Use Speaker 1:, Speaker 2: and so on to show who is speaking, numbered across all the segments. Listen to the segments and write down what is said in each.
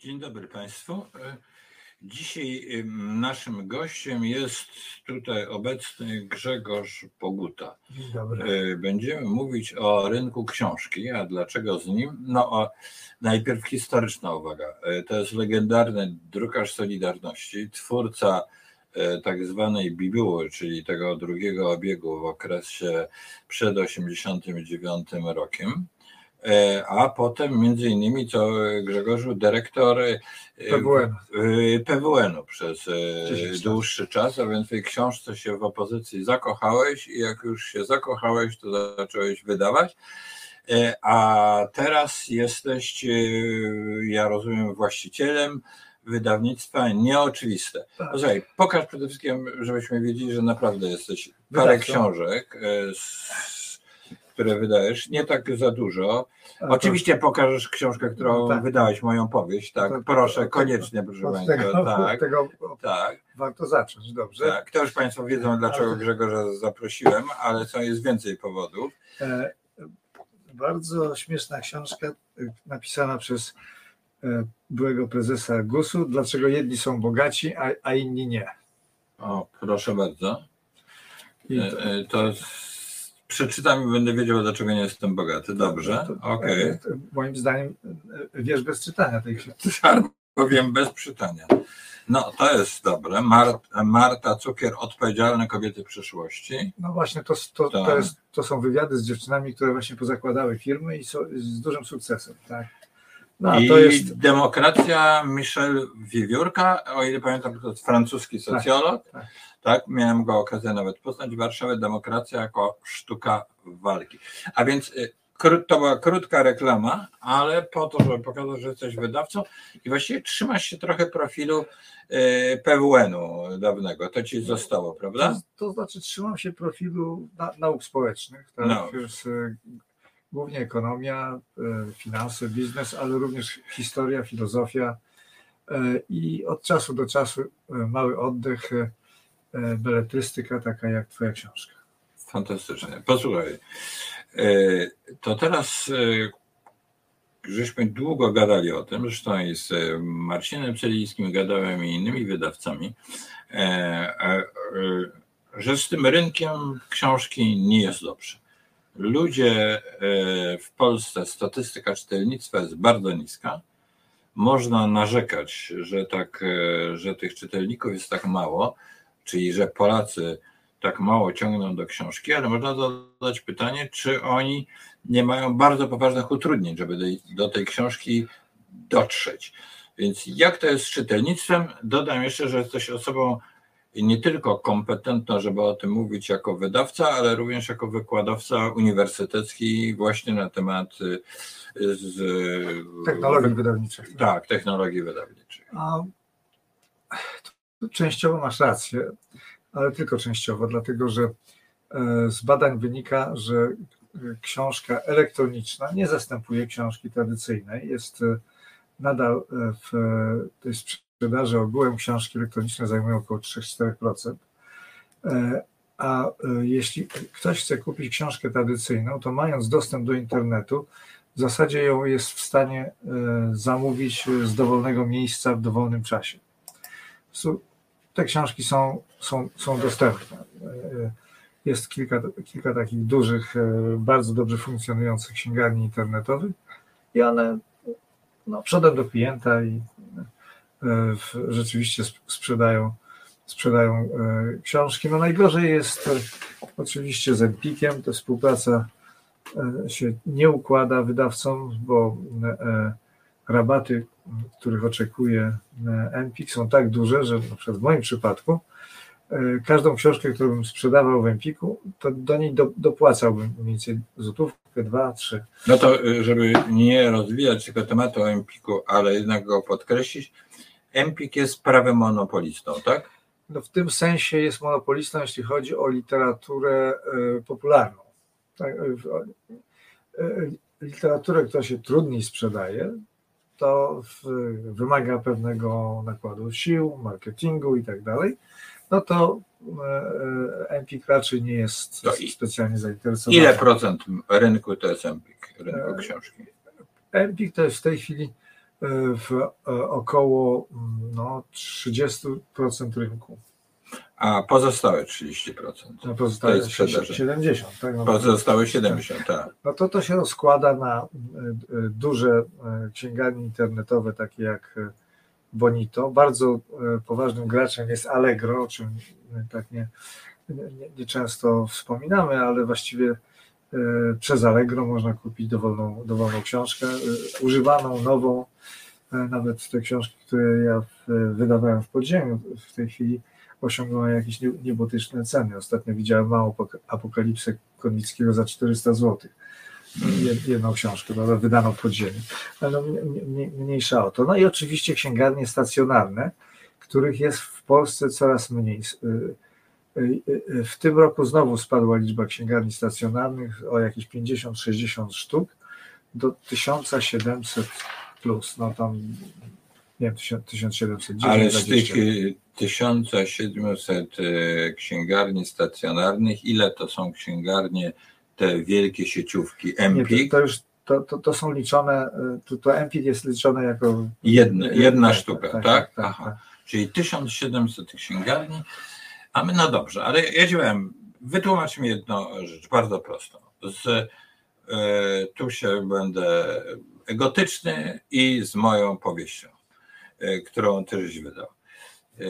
Speaker 1: Dzień dobry Państwu. E, Dzisiaj naszym gościem jest tutaj obecny Grzegorz Poguta.
Speaker 2: Dzień dobry.
Speaker 1: E, Będziemy mówić o rynku książki, a dlaczego z nim? No, o, najpierw historyczna uwaga. E, To jest legendarny drukarz Solidarności, twórca e, tak zwanej bibuły, czyli tego drugiego obiegu w okresie przed 89 rokiem. E, A potem między innymi to Grzegorzu dyrektor e,
Speaker 2: PWN.
Speaker 1: y, PWN-u przez e,
Speaker 2: 10 lat.
Speaker 1: dłuższy czas, a więc w tej książce się w opozycji zakochałeś i jak już się zakochałeś, to zacząłeś wydawać. E, A teraz jesteś, e, ja rozumiem, właścicielem wydawnictwa Nieoczywiste.
Speaker 2: Tak.
Speaker 1: Posłuchaj, pokaż przede wszystkim, żebyśmy wiedzieli, że naprawdę jesteś parę książek, e, z- które wydajesz, nie tak za dużo.
Speaker 2: To-
Speaker 1: Oczywiście pokażesz książkę, którą
Speaker 2: No tak.
Speaker 1: wydałeś, moją powieść, tak,
Speaker 2: to-
Speaker 1: proszę,
Speaker 2: to-
Speaker 1: koniecznie, proszę Państwa,
Speaker 2: tego,
Speaker 1: tak,
Speaker 2: tego
Speaker 1: tak,
Speaker 2: warto zacząć, dobrze?
Speaker 1: tak. To już Państwo wiedzą, dlaczego Grzegorza zaprosiłem, ale co jest więcej powodów.
Speaker 2: E, bardzo śmieszna książka e, napisana przez e, byłego prezesa GUS-u, dlaczego jedni są bogaci, a, a inni nie.
Speaker 1: O, proszę bardzo. To s- przeczytam i będę wiedział, dlaczego nie jestem bogaty. Dobrze,
Speaker 2: to-
Speaker 1: okej.
Speaker 2: to Moim zdaniem e, wiesz bez czytania tej książki.
Speaker 1: Tak, powiem bez przytania. No, to jest dobre. Mar- Marta Cukier, odpowiedzialne kobiety przyszłości.
Speaker 2: No właśnie, to, to,
Speaker 1: Tak.
Speaker 2: to, jest, to są wywiady z dziewczynami, które właśnie pozakładały firmy i są z dużym sukcesem. Tak? No
Speaker 1: I
Speaker 2: to jest
Speaker 1: demokracja Michel Wiewiórka, o ile pamiętam, to jest francuski socjolog.
Speaker 2: tak.
Speaker 1: Tak, miałem go okazję nawet poznać w Warszawie. Demokracja jako sztuka walki. A więc y, to była krótka reklama, ale po to, żeby pokazać, że jesteś wydawcą i właściwie trzymasz się trochę profilu y, PWN-u dawnego. To ci zostało, prawda?
Speaker 2: To, to znaczy trzymam się profilu na, nauk społecznych, tak?
Speaker 1: No.
Speaker 2: E, głównie ekonomia, e, finanse, biznes, ale również historia, filozofia e, i od czasu do czasu e, mały oddech, beletrystyka taka jak twoja książka.
Speaker 1: Fantastycznie. Posłuchaj, to teraz żeśmy długo gadali o tym, zresztą i z Marcinem Celińskim gadałem i innymi wydawcami, że z tym rynkiem książki nie jest dobrze. Ludzie e, w Polsce, statystyka czytelnictwa jest bardzo niska. Można narzekać, że, tak, e, że tych czytelników jest tak mało, czyli że Polacy tak mało ciągną do książki, ale można zadać pytanie, czy oni nie mają bardzo poważnych utrudnień, żeby do, tej książki dotrzeć. Więc jak to jest z czytelnictwem? Dodam jeszcze, że jesteś osobą nie tylko kompetentną, żeby o tym mówić jako wydawca, ale również jako wykładowca uniwersytecki właśnie na temat y, z,
Speaker 2: Technologii wydawniczych.
Speaker 1: Tak, technologii wydawniczych.
Speaker 2: A, częściowo masz rację, ale tylko częściowo, dlatego że e, z badań wynika, że e, książka elektroniczna nie zastępuje książki tradycyjnej. Jest e, nadal w tej sprzedaży ogółem książki elektroniczne zajmują około 3-4%. E, A e, jeśli ktoś chce kupić książkę tradycyjną, to mając dostęp do internetu, w zasadzie ją jest w stanie e, zamówić z dowolnego miejsca w dowolnym czasie. Te książki są, są, są dostępne. Jest kilka, kilka takich dużych, bardzo dobrze funkcjonujących księgarni internetowych i one no, przodem do klienta i rzeczywiście sp- sprzedają, sprzedają e, książki. No najgorzej jest e, oczywiście z Empikiem, to współpraca e, się nie układa wydawcom, bo e, rabaty, których oczekuje e, Empik są tak duże, że na przykład w moim przypadku e, każdą książkę, którą bym sprzedawał w Empiku, to do niej do, dopłacałbym mniej więcej złotówkę, dwa, trzy.
Speaker 1: No to, żeby nie rozwijać tego tematu o Empiku, ale jednak go podkreślić, Empik jest prawym monopolistą, tak?
Speaker 2: No w tym sensie jest monopolistą, jeśli chodzi o literaturę e, popularną. Tak, e, e, literaturę, która się trudniej sprzedaje, to wymaga pewnego nakładu sił, marketingu i tak dalej, no to Empik raczej nie jest
Speaker 1: i-
Speaker 2: specjalnie zainteresowany.
Speaker 1: Ile procent rynku to jest Empik, rynku książki?
Speaker 2: Empik to jest w tej chwili w około no, 30% rynku.
Speaker 1: A pozostałe 30%.
Speaker 2: No pozostałe 70, tak? No,
Speaker 1: pozostałe 70, tak.
Speaker 2: No to to się rozkłada na duże księgarnie internetowe, takie jak Bonito. Bardzo poważnym graczem jest Allegro, o czym tak nie, nie, nie często wspominamy, ale właściwie e, przez Allegro można kupić dowolną, dowolną książkę, e, używaną, nową. E, nawet te książki, które ja wydawałem w podziemiu, w tej chwili osiągnęły jakieś niebotyczne ceny. Ostatnio widziałem małą apokalipsę Konickiego za 400 zł. Jedną książkę, prawda, wydaną w podziemiu. No, mniejsza o to. No i oczywiście księgarnie stacjonarne, których jest w Polsce coraz mniej. W tym roku znowu spadła liczba księgarni stacjonarnych o jakieś 50-60 sztuk do 1700 plus. No tam nie wiem, 1700.
Speaker 1: Ale z tych 1700 y, y, księgarni stacjonarnych, ile to są księgarnie, te wielkie sieciówki?
Speaker 2: Nie, to, to, już to, to, to, są liczone, y, to, to jest liczone jako.
Speaker 1: Jedna, jedna sztuka, tak? tak, tak Aha. Tak. Czyli 1700 księgarni a my, no dobrze, ale powiem, wytłumacz mi jedną rzecz, bardzo prostą. Z, e, tu się będę egotyczny i z moją powieścią, e, którą też wydał. E,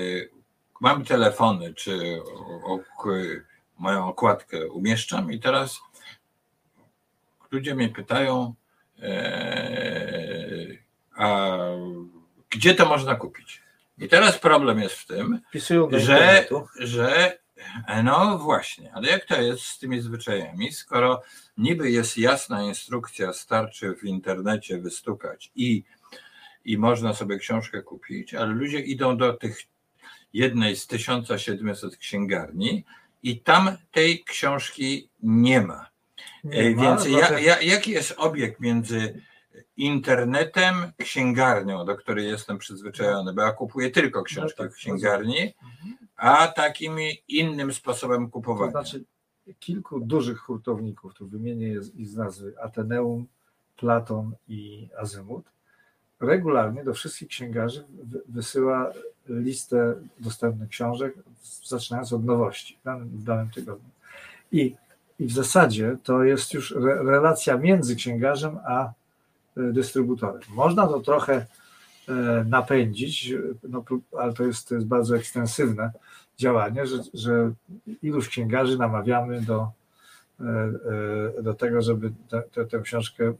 Speaker 1: mam telefony, czy o, o, moją okładkę umieszczam i teraz ludzie mnie pytają, a gdzie to można kupić? I teraz problem jest w tym, że, że no właśnie, ale jak to jest z tymi zwyczajami, skoro niby jest jasna instrukcja, starczy w internecie wystukać i, i można sobie książkę kupić, ale ludzie idą do tych jednej z 1700 księgarni i tam tej książki nie ma. Nie Więc ma, ja, ja, jaki jest obieg między internetem, księgarnią, do której jestem przyzwyczajony, bo ja kupuję tylko książki no tak, w księgarni, a takim innym sposobem kupowania.
Speaker 2: To znaczy kilku dużych hurtowników, tu wymienię ich z nazwy Ateneum, Platon i Azymut, regularnie do wszystkich księgarzy wysyła listę dostępnych książek, zaczynając od nowości w danym, w danym tygodniu. I, I w zasadzie to jest już re, relacja między księgarzem a dystrybutorem. Można to trochę e, napędzić, no, ale to jest, to jest bardzo ekstensywne działanie, że, że iluś księgarzy namawiamy do, e, do tego, żeby tę, tę książkę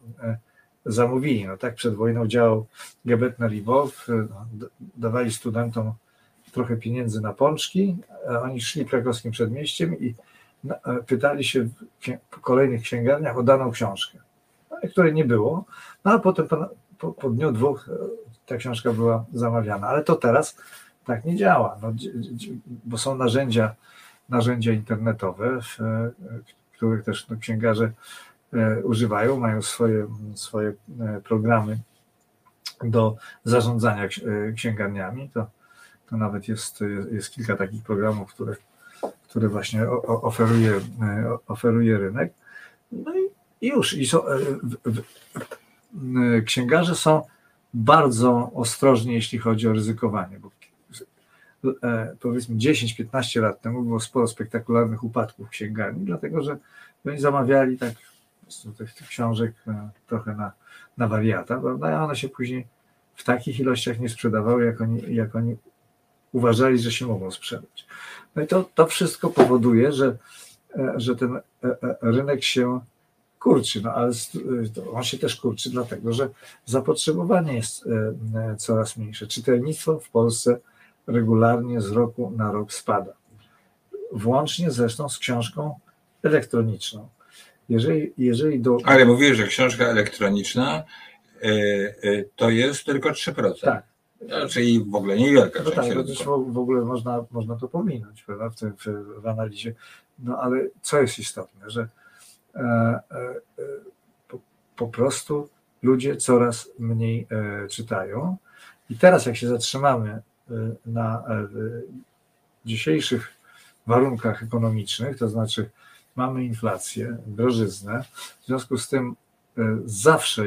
Speaker 2: zamówili. No tak przed wojną działał Gebetner i Wolf, dawali studentom trochę pieniędzy na pączki, oni szli krakowskim przedmieściem i pytali się w kolejnych księgarniach o daną książkę której nie było, no a potem po, po, dniu dwóch e, ta książka była zamawiana, ale to teraz tak nie działa, no, bo są narzędzia, narzędzia internetowe, e, których też no, księgarze e, używają, mają swoje, swoje programy do zarządzania księgarniami. To, to nawet jest, jest kilka takich programów, które, które właśnie oferuje, oferuje rynek. No i i już. I są, e, e, księgarze są bardzo ostrożni, jeśli chodzi o ryzykowanie, bo e, powiedzmy 10-15 lat temu było sporo spektakularnych upadków w księgarni, dlatego że oni zamawiali tak tych, tych książek trochę na, na wariata, prawda? A one się później w takich ilościach nie sprzedawały, jak oni, jak oni uważali, że się mogą sprzedać. No i to, to wszystko powoduje, że, że ten rynek się kurczy, no ale on się też kurczy, dlatego że zapotrzebowanie jest e, e, coraz mniejsze. Czytelnictwo w Polsce regularnie z roku na rok spada. Włącznie zresztą z książką elektroniczną. Jeżeli, jeżeli do...
Speaker 1: Ale mówisz, że książka elektroniczna to jest tylko 3%. Tak. Czyli w ogóle niewielka
Speaker 2: no tak, to w ogóle można, można to pominąć prawda, w, tym, w, w analizie. No ale co jest istotne, że po prostu ludzie coraz mniej e, czytają. I teraz, jak się zatrzymamy na dzisiejszych warunkach ekonomicznych, to znaczy mamy inflację, drożyznę, w związku z tym zawsze,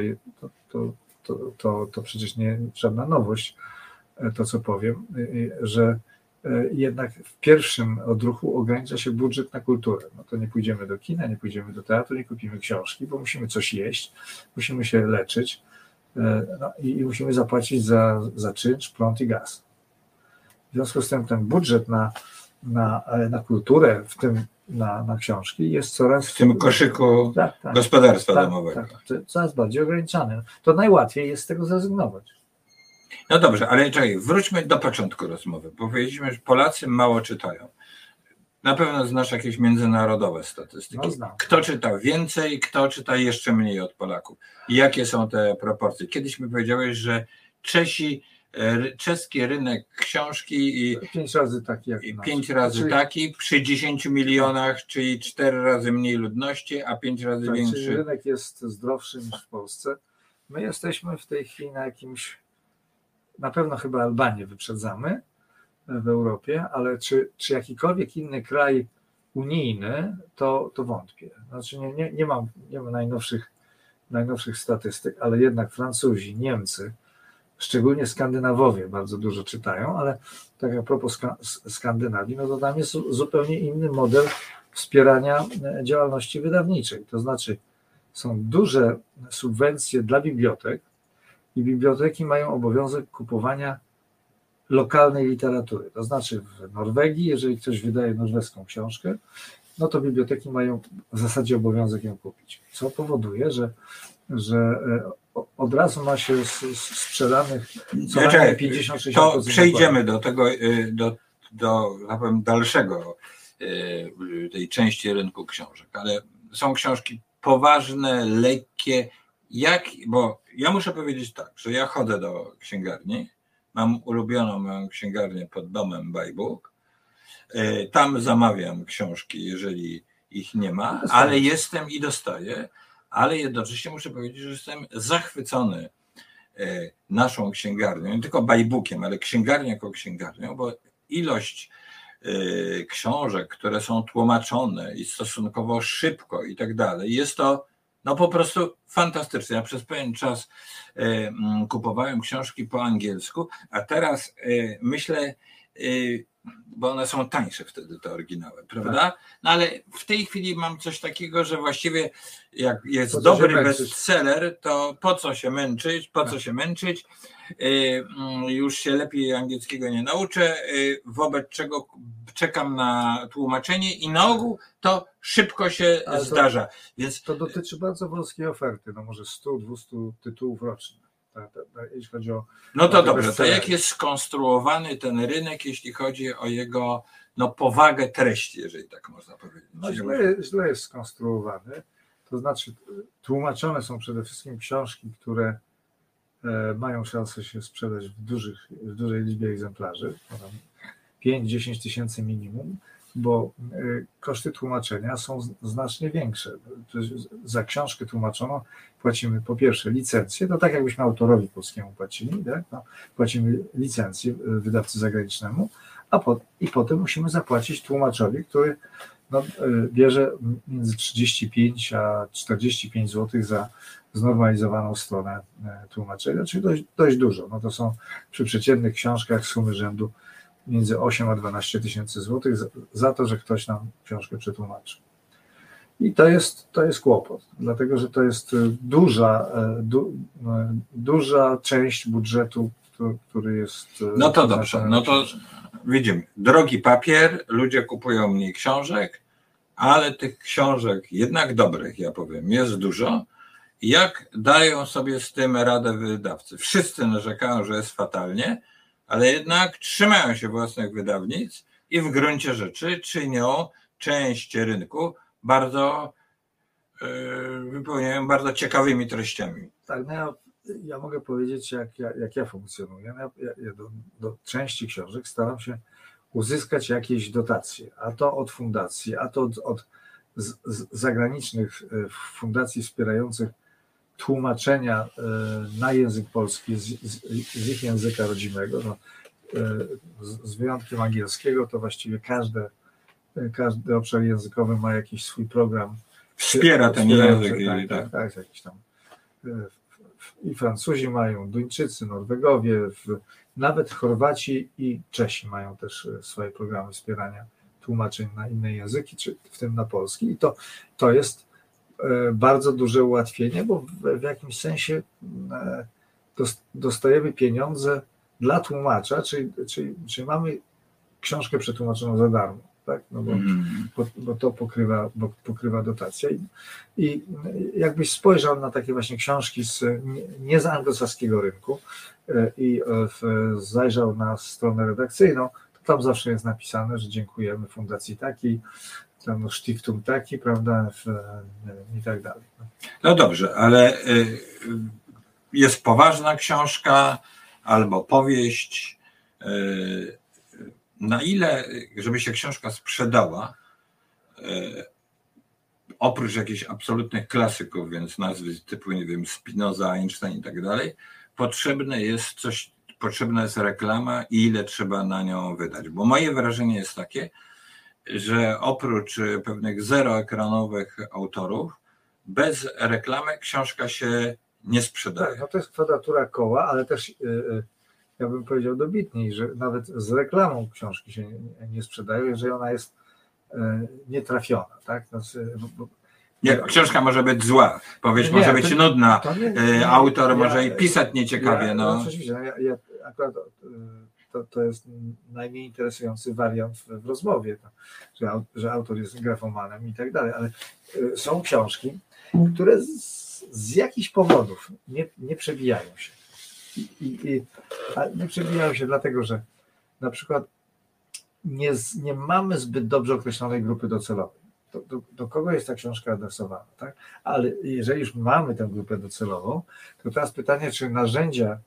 Speaker 2: to to, to, to przecież nie żadna nowość, to co powiem, że jednak w pierwszym odruchu ogranicza się budżet na kulturę. No to nie pójdziemy do kina, nie pójdziemy do teatru, nie kupimy książki, bo musimy coś jeść, musimy się leczyć no i, musimy zapłacić za, za czynsz, prąd i gaz. W związku z tym ten budżet na, na, na kulturę, w tym na, na książki, jest coraz.
Speaker 1: W tym koszyku tak, tak, gospodarstwa tak, domowego. Tak,
Speaker 2: coraz bardziej ograniczany. To najłatwiej jest z tego zrezygnować.
Speaker 1: No dobrze, ale czekaj, wróćmy do początku rozmowy. Powiedzieliśmy, że Polacy mało czytają. Na pewno znasz jakieś międzynarodowe statystyki. No, kto czyta więcej, kto czyta jeszcze mniej od Polaków. Jakie są te proporcje? Kiedyś mi powiedziałeś, że Czesi E, czeski rynek książki i
Speaker 2: pięć razy taki jak
Speaker 1: i pięć razy czyli, taki przy 10 milionach, czyli cztery razy mniej ludności, a pięć razy tak, większy. Czyli
Speaker 2: rynek jest zdrowszy niż w Polsce. My jesteśmy w tej chwili na jakimś, na pewno chyba Albanię wyprzedzamy w Europie, ale czy, czy jakikolwiek inny kraj unijny, to, to wątpię. Znaczy nie, nie, nie, mam, nie mam najnowszych, najnowszych statystyk, ale jednak Francuzi, Niemcy, szczególnie Skandynawowie bardzo dużo czytają, ale tak a propos Skandynawii, no to tam jest zupełnie inny model wspierania e, działalności wydawniczej. To znaczy są duże subwencje dla bibliotek i biblioteki mają obowiązek kupowania lokalnej literatury. To znaczy w Norwegii, jeżeli ktoś wydaje norweską książkę, no to biblioteki mają w zasadzie obowiązek ją kupić. Co powoduje, że, że e, od razu ma się sprzedanych co najmniej 50-60%.
Speaker 1: To przejdziemy do tego, y, do, do powiem, dalszego y, tej części rynku książek, ale są książki poważne, lekkie, jak, bo ja muszę powiedzieć tak, że ja chodzę do księgarni, mam ulubioną moją księgarnię pod domem Bajbuk, y, tam zamawiam książki, jeżeli ich nie ma, ale jestem i dostaję ale jednocześnie muszę powiedzieć, że jestem zachwycony e, naszą księgarnią, nie tylko bajbukiem, ale księgarnią jako księgarnią, bo ilość e, książek, które są tłumaczone i stosunkowo szybko i tak dalej, jest to no po prostu fantastyczne. Ja przez pewien czas e, kupowałem książki po angielsku, a teraz myślę, bo one są tańsze wtedy, te oryginały, prawda? Tak. No ale w tej chwili mam coś takiego, że właściwie jak jest dobry bestseller, to po co się męczyć, po co tak. się męczyć, y, mm, już się lepiej angielskiego nie nauczę, y, wobec czego czekam na tłumaczenie i na ogół to szybko się to, zdarza. Więc...
Speaker 2: To dotyczy bardzo wąskiej oferty, no może 100-200 tytułów rocznie jeśli chodzi o.
Speaker 1: No to dobrze, to jak jest skonstruowany ten rynek, jeśli chodzi o jego no, powagę treści, jeżeli tak można powiedzieć?
Speaker 2: No źle, źle jest skonstruowany. To znaczy, tłumaczone są przede wszystkim książki, które e, mają szansę się sprzedać w, dużych, w dużej liczbie egzemplarzy, 5-10 tysięcy minimum bo y, koszty tłumaczenia są znacznie większe. Za książkę tłumaczoną płacimy po pierwsze licencję, to tak jakbyśmy autorowi polskiemu płacili, tak? no, płacimy licencję y, wydawcy zagranicznemu, a po, i potem musimy zapłacić tłumaczowi, który no, y, bierze między 35 a 45 zł za znormalizowaną stronę tłumaczenia, czyli dość, dość dużo. No to są przy przeciętnych książkach sumy rzędu między 8 a 12 tysięcy złotych za to, że ktoś nam książkę przetłumaczy. I to jest, to jest kłopot, dlatego że to jest y, duża, y, du, y, duża część budżetu, który jest.
Speaker 1: No to dobrze, no to widzimy. Drogi papier, ludzie kupują mniej książek, ale tych książek jednak dobrych, ja powiem, jest dużo. Jak dają sobie z tym radę wydawcy? Wszyscy narzekają, że jest fatalnie, ale jednak trzymają się własnych wydawnictw i w gruncie rzeczy czynią część rynku bardzo yy, wypełniają bardzo ciekawymi treściami.
Speaker 2: Tak, no ja, ja mogę powiedzieć, jak ja, jak ja funkcjonuję. Ja, ja do, do części książek staram się uzyskać jakieś dotacje, a to od fundacji, a to od, od z, z zagranicznych e, fundacji wspierających tłumaczenia e, na język polski z, z, z ich języka rodzimego, no, e, z wyjątkiem angielskiego, to właściwie każde, każdy obszar językowy ma jakiś swój program.
Speaker 1: Wspiera ten język.
Speaker 2: Tak, tak, tak, tak, jakiś tam e, i Francuzi mają, Duńczycy, Norwegowie, nawet Chorwaci i Czesi mają też e, swoje programy wspierania tłumaczeń na inne języki, czy w tym na polski. I to, to jest e, bardzo duże ułatwienie, bo w, w jakimś sensie e, dostajemy pieniądze dla tłumacza, czyli, czyli, czyli mamy książkę przetłumaczoną za darmo tak? no bo, mm. bo, bo, to pokrywa, bo pokrywa dotacja. I, I, jakbyś spojrzał na takie właśnie książki z, nie, z anglosaskiego rynku e, i e, zajrzał na stronę redakcyjną, to tam zawsze jest napisane, że dziękujemy Fundacji Takiej, tam no, Stiftung Taki, prawda, i tak dalej.
Speaker 1: No dobrze, ale y, jest poważna książka albo powieść, y, na ile, żeby się książka sprzedała, e, oprócz jakichś absolutnych klasyków, więc nazwy typu, nie wiem, Spinoza, Einstein i tak dalej, potrzebne jest coś, potrzebna jest reklama i ile trzeba na nią wydać. Bo moje wrażenie jest takie, że oprócz pewnych zeroekranowych autorów, bez reklamy książka się nie sprzedaje. Tak,
Speaker 2: no to jest kwadratura koła, ale też e, e, ja bym powiedział dobitniej, że nawet z reklamą książki się nie, nie sprzedają, jeżeli ona jest e, nietrafiona. Tak? Znaczy,
Speaker 1: bo, nie, książka może być zła, powieść nie, może być to, nudna, to nie, e, autor ja, może i pisać nieciekawie.
Speaker 2: Ja,
Speaker 1: no.
Speaker 2: no oczywiście, no, ja, ja akurat e, to, to jest najmniej interesujący wariant w, w rozmowie, to, że, że autor jest grafomanem i tak dalej, ale są książki, które z, z jakichś powodów nie, nie przebijają się i, i, nie przebijają się dlatego, że na przykład nie, nie mamy zbyt dobrze określonej grupy docelowej. Do, do, do, kogo jest ta książka adresowana, tak? Ale jeżeli już mamy tę grupę docelową, to teraz pytanie, czy narzędzia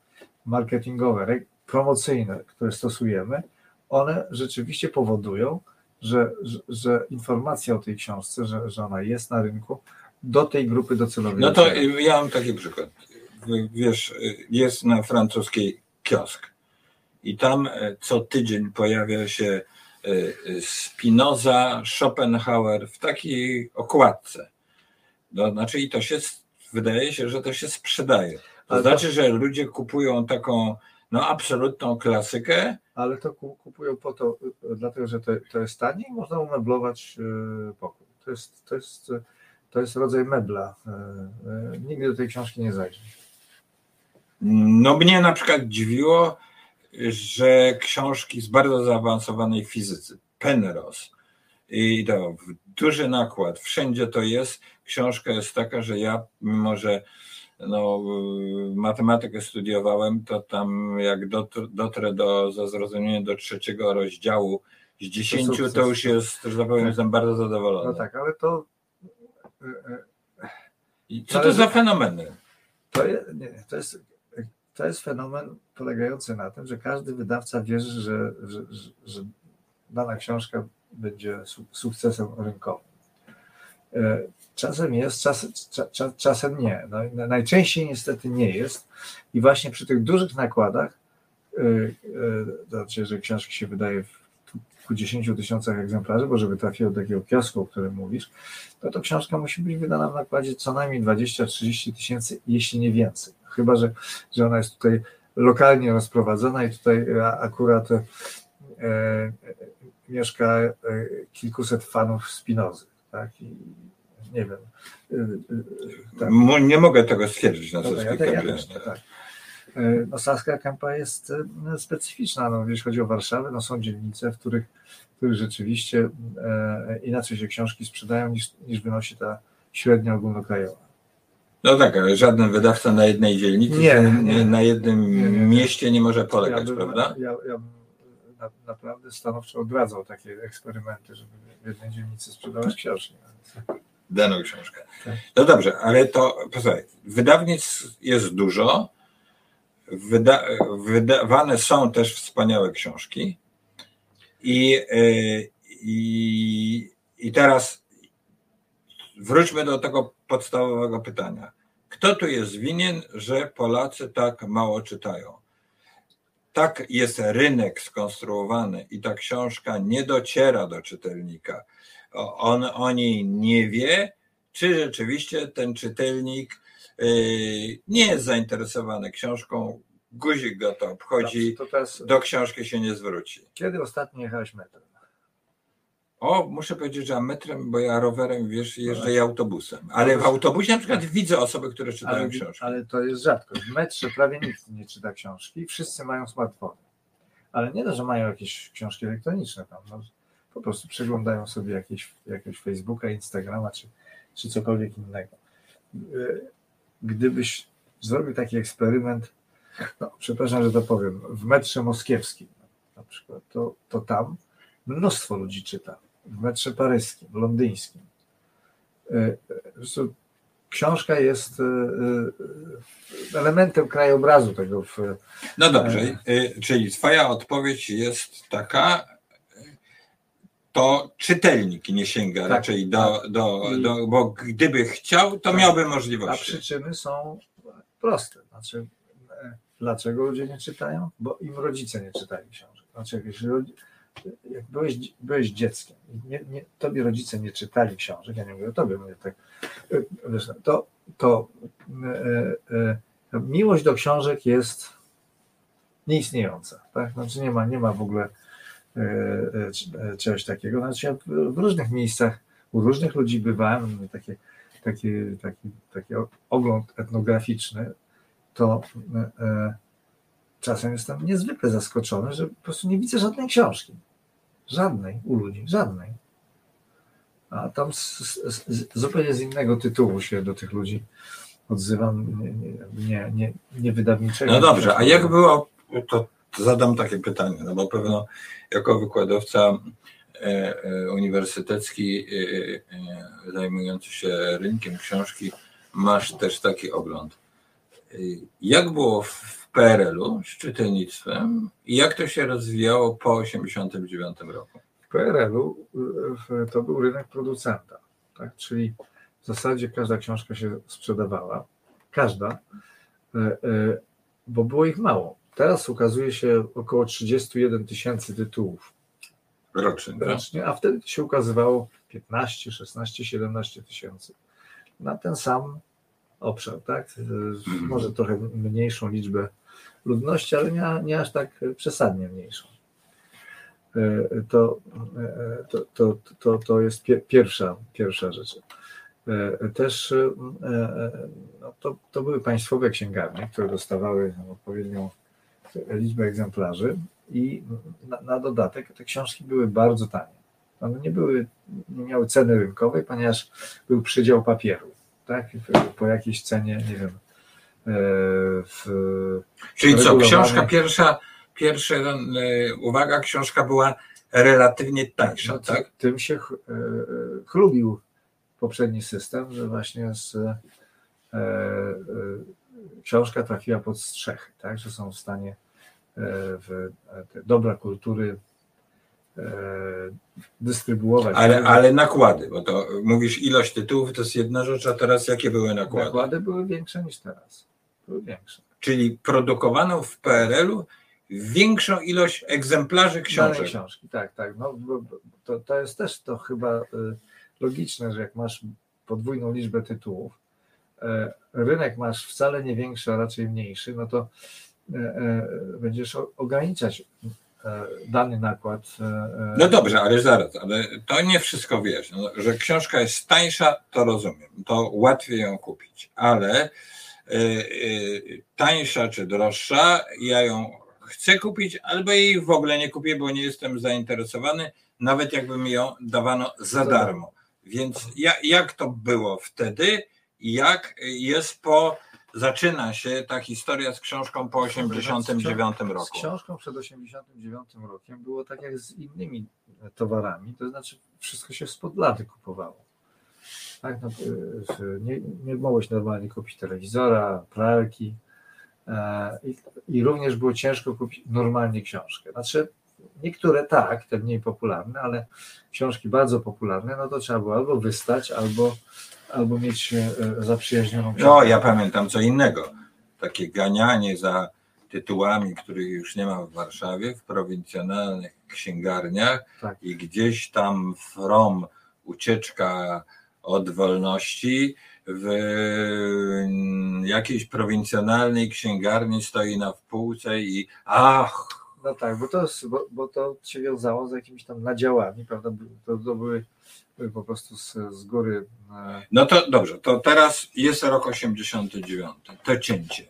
Speaker 2: marketingowe, promocyjne, które stosujemy, one rzeczywiście powodują, że, że, że informacja o tej książce, że, że ona jest na rynku, do tej grupy docelowej.
Speaker 1: No to ja mam taki przykład wiesz, jest na francuskiej kiosk i tam e, co tydzień pojawia się e, Spinoza, Schopenhauer w takiej okładce. No, znaczy i to się, wydaje się, że to się sprzedaje. To ale znaczy, to... że ludzie kupują taką no absolutną klasykę.
Speaker 2: Ale to kupują po to, dlatego że to, to jest taniej i można umeblować e, pokój. To jest, to jest, to jest rodzaj mebla. Nigdy do tej książki nie zajdzie.
Speaker 1: No mnie na przykład dziwiło, że książki z bardzo zaawansowanej fizycy, Penrose, i to duży nakład, wszędzie to jest. Książka jest taka, że ja, mimo że no, matematykę studiowałem, to tam jak dotrę do, za zrozumienie do trzeciego rozdziału z dziesięciu, to, to już jest, że tak powiem, tak. jestem bardzo zadowolony.
Speaker 2: No tak, ale to...
Speaker 1: I co to za fenomeny?
Speaker 2: To jest, nie, to jest to jest fenomen polegający na tym, że każdy wydawca wierzy, że, że, że, że dana książka będzie sukcesem rynkowym. Czasem jest, czas, czas, czasem nie. No, najczęściej niestety nie jest. I właśnie przy tych dużych nakładach, e, e, znaczy, że książki się wydaje w kilkudziesięciu tysiącach egzemplarzy, bo żeby trafiło do takiego kiosku, o którym mówisz, no to książka musi być wydana w nakładzie co najmniej 20-30 tysięcy, jeśli nie więcej chyba że, że ona jest tutaj lokalnie rozprowadzona i tutaj akurat e, e, mieszka kilkuset fanów Spinozy. Tak? I nie wiem.
Speaker 1: E, tak. Nie mogę tego stwierdzić na Saskiej ja, ja, ja tak.
Speaker 2: No, Saska Kępa jest specyficzna, no, jeśli chodzi o Warszawę, no, są dzielnice, w których, w których rzeczywiście e, inaczej się książki sprzedają niż, niż wynosi ta średnia ogólnokrajowa.
Speaker 1: No tak, ale żaden wydawca na jednej dzielnicy, nie, nie, na jednym nie, mieście nie może polegać, ja bym, prawda?
Speaker 2: Ja, ja bym na, naprawdę stanowczo odradzał takie eksperymenty, żeby w jednej dzielnicy sprzedawać książki.
Speaker 1: Daną książkę. Tak. No dobrze, ale to posłuchaj, wydawnictw jest dużo, wyda, wydawane są też wspaniałe książki i, y, i, i teraz wróćmy do tego podstawowego pytania. Kto tu jest winien, że Polacy tak mało czytają? Tak jest rynek skonstruowany i ta książka nie dociera do czytelnika. On o niej nie wie, czy rzeczywiście ten czytelnik nie jest zainteresowany książką, guzik go to obchodzi,
Speaker 2: To teraz,
Speaker 1: do książki się nie zwróci.
Speaker 2: kiedy ostatnio jechałeś metrem?
Speaker 1: O, muszę powiedzieć, że ja metrem, bo ja rowerem, wiesz, jeżdżę i autobusem. Ale w autobusie na przykład widzę osoby, które czytają
Speaker 2: Ale,
Speaker 1: książki.
Speaker 2: ale to jest rzadkość. W metrze prawie nikt nie czyta książki, wszyscy mają smartfony. Ale nie to, że mają jakieś książki elektroniczne tam. No, po prostu przeglądają sobie jakieś, jakiegoś Facebooka, Instagrama czy, czy cokolwiek innego. Y, Gdybyś zrobił taki eksperyment, no, przepraszam, że to powiem, w metrze moskiewskim na przykład, to, to tam mnóstwo ludzi czyta. W metrze paryskim, londyńskim. Y, y, Książka jest elementem krajobrazu tego. W,
Speaker 1: No dobrze, y, czyli twoja odpowiedź jest taka, to czytelnik nie sięga
Speaker 2: Tak,
Speaker 1: raczej do, do,
Speaker 2: I-
Speaker 1: do, bo gdyby chciał, to
Speaker 2: Tak.
Speaker 1: miałby
Speaker 2: a
Speaker 1: możliwości.
Speaker 2: przyczyny są proste. Znaczy, e, dlaczego ludzie nie czytają? Bo im rodzice nie czytali książek. Znaczy, jak byłeś, byłeś dzieckiem, i nie, nie, tobie rodzice nie czytali książek, ja nie mówię o tobie, mówię tak, e, wiesz, to, to e, e, miłość do książek jest nieistniejąca. Tak? Znaczy nie ma, nie ma w ogóle czegoś takiego. Znaczy ja w, różnych miejscach u różnych ludzi bywałem, takie, taki, taki, taki ogląd etnograficzny, to e, e, czasem jestem niezwykle zaskoczony, że po prostu nie widzę żadnej książki. Żadnej u ludzi, żadnej. A tam z, z, z, zupełnie z innego tytułu się do tych ludzi odzywam, nie, nie, nie, nie, nie wydawniczego.
Speaker 1: No dobrze, a jak było, to zadam takie pytanie, no bo pewno jako wykładowca e, e, uniwersytecki e, zajmujący się rynkiem książki masz też taki ogląd. Jak było w PRL-u z czytelnictwem i jak to się rozwijało po 1989 roku?
Speaker 2: W PRL-u to był rynek producenta, tak? czyli w zasadzie każda książka się sprzedawała, każda, bo było ich mało. Teraz ukazuje się około 31 tysięcy tytułów
Speaker 1: Rocznie. tak?
Speaker 2: rocznie, a wtedy się ukazywało 15, 16, 17 tysięcy na ten sam obszar, tak? Y, Może trochę mniejszą liczbę ludności, ale nie, nie aż tak przesadnie mniejszą. Y, To, to, to, to, to jest pie- pierwsza, pierwsza rzecz. Y, Też no to, to były państwowe księgarnie, które dostawały odpowiednią liczbę egzemplarzy i na, na dodatek te książki były bardzo tanie. One nie były, nie miały ceny rynkowej, ponieważ był przydział papieru, tak? Po jakiejś cenie, nie wiem. e, W,
Speaker 1: Czyli co, książka pierwsza, pierwsza e, uwaga, książka była relatywnie tańsza,
Speaker 2: no,
Speaker 1: tak?
Speaker 2: Tym się e, chlubił poprzedni system, że właśnie z, e, e, książka trafiła pod strzechy, tak? Że są w stanie w te dobra kultury e, dystrybuować.
Speaker 1: Ale, ale nakłady, bo to mówisz ilość tytułów to jest jedna rzecz, a teraz jakie były nakłady?
Speaker 2: Nakłady były większe niż teraz. Były większe.
Speaker 1: Czyli produkowano w PRL-u większą ilość egzemplarzy książek.
Speaker 2: książki, tak, tak. No, to, to jest też to chyba y, logiczne, że jak masz podwójną liczbę tytułów, e, rynek masz wcale nie większy, a raczej mniejszy, no to e, e, będziesz o- ograniczać e, dany nakład. e, e,
Speaker 1: No dobrze, ale zaraz, ale to nie wszystko wiesz. No, że książka jest tańsza, to rozumiem. To łatwiej ją kupić, ale tańsza czy droższa, ja ją chcę kupić, albo jej w ogóle nie kupię, bo nie jestem zainteresowany, nawet jakby mi ją dawano za darmo. Więc ja, jak to było wtedy? Jak jest po. Zaczyna się ta historia z książką po 89
Speaker 2: Z
Speaker 1: roku.
Speaker 2: książką przed 89 rokiem było tak jak z innymi towarami, to znaczy wszystko się spod lady kupowało. Tak, no, y, nie, nie mogłeś normalnie kupić telewizora, pralki e, i, i również było ciężko kupić normalnie książkę. Znaczy niektóre tak, te mniej popularne, ale książki bardzo popularne, no to trzeba było albo wystać, albo, albo mieć e, zaprzyjaźnioną książkę.
Speaker 1: No, ja pamiętam co innego. Takie ganianie za tytułami, których już nie ma w Warszawie, w prowincjonalnych księgarniach
Speaker 2: Tak.
Speaker 1: i gdzieś tam from ucieczka od wolności w jakiejś prowincjonalnej księgarni stoi na wpółce i ach.
Speaker 2: No tak, bo to, bo, bo to się wiązało z jakimiś tam nadziałami, prawda? To, to były po prostu z, z góry.
Speaker 1: E, no to dobrze, to teraz jest rok 89, to cięcie.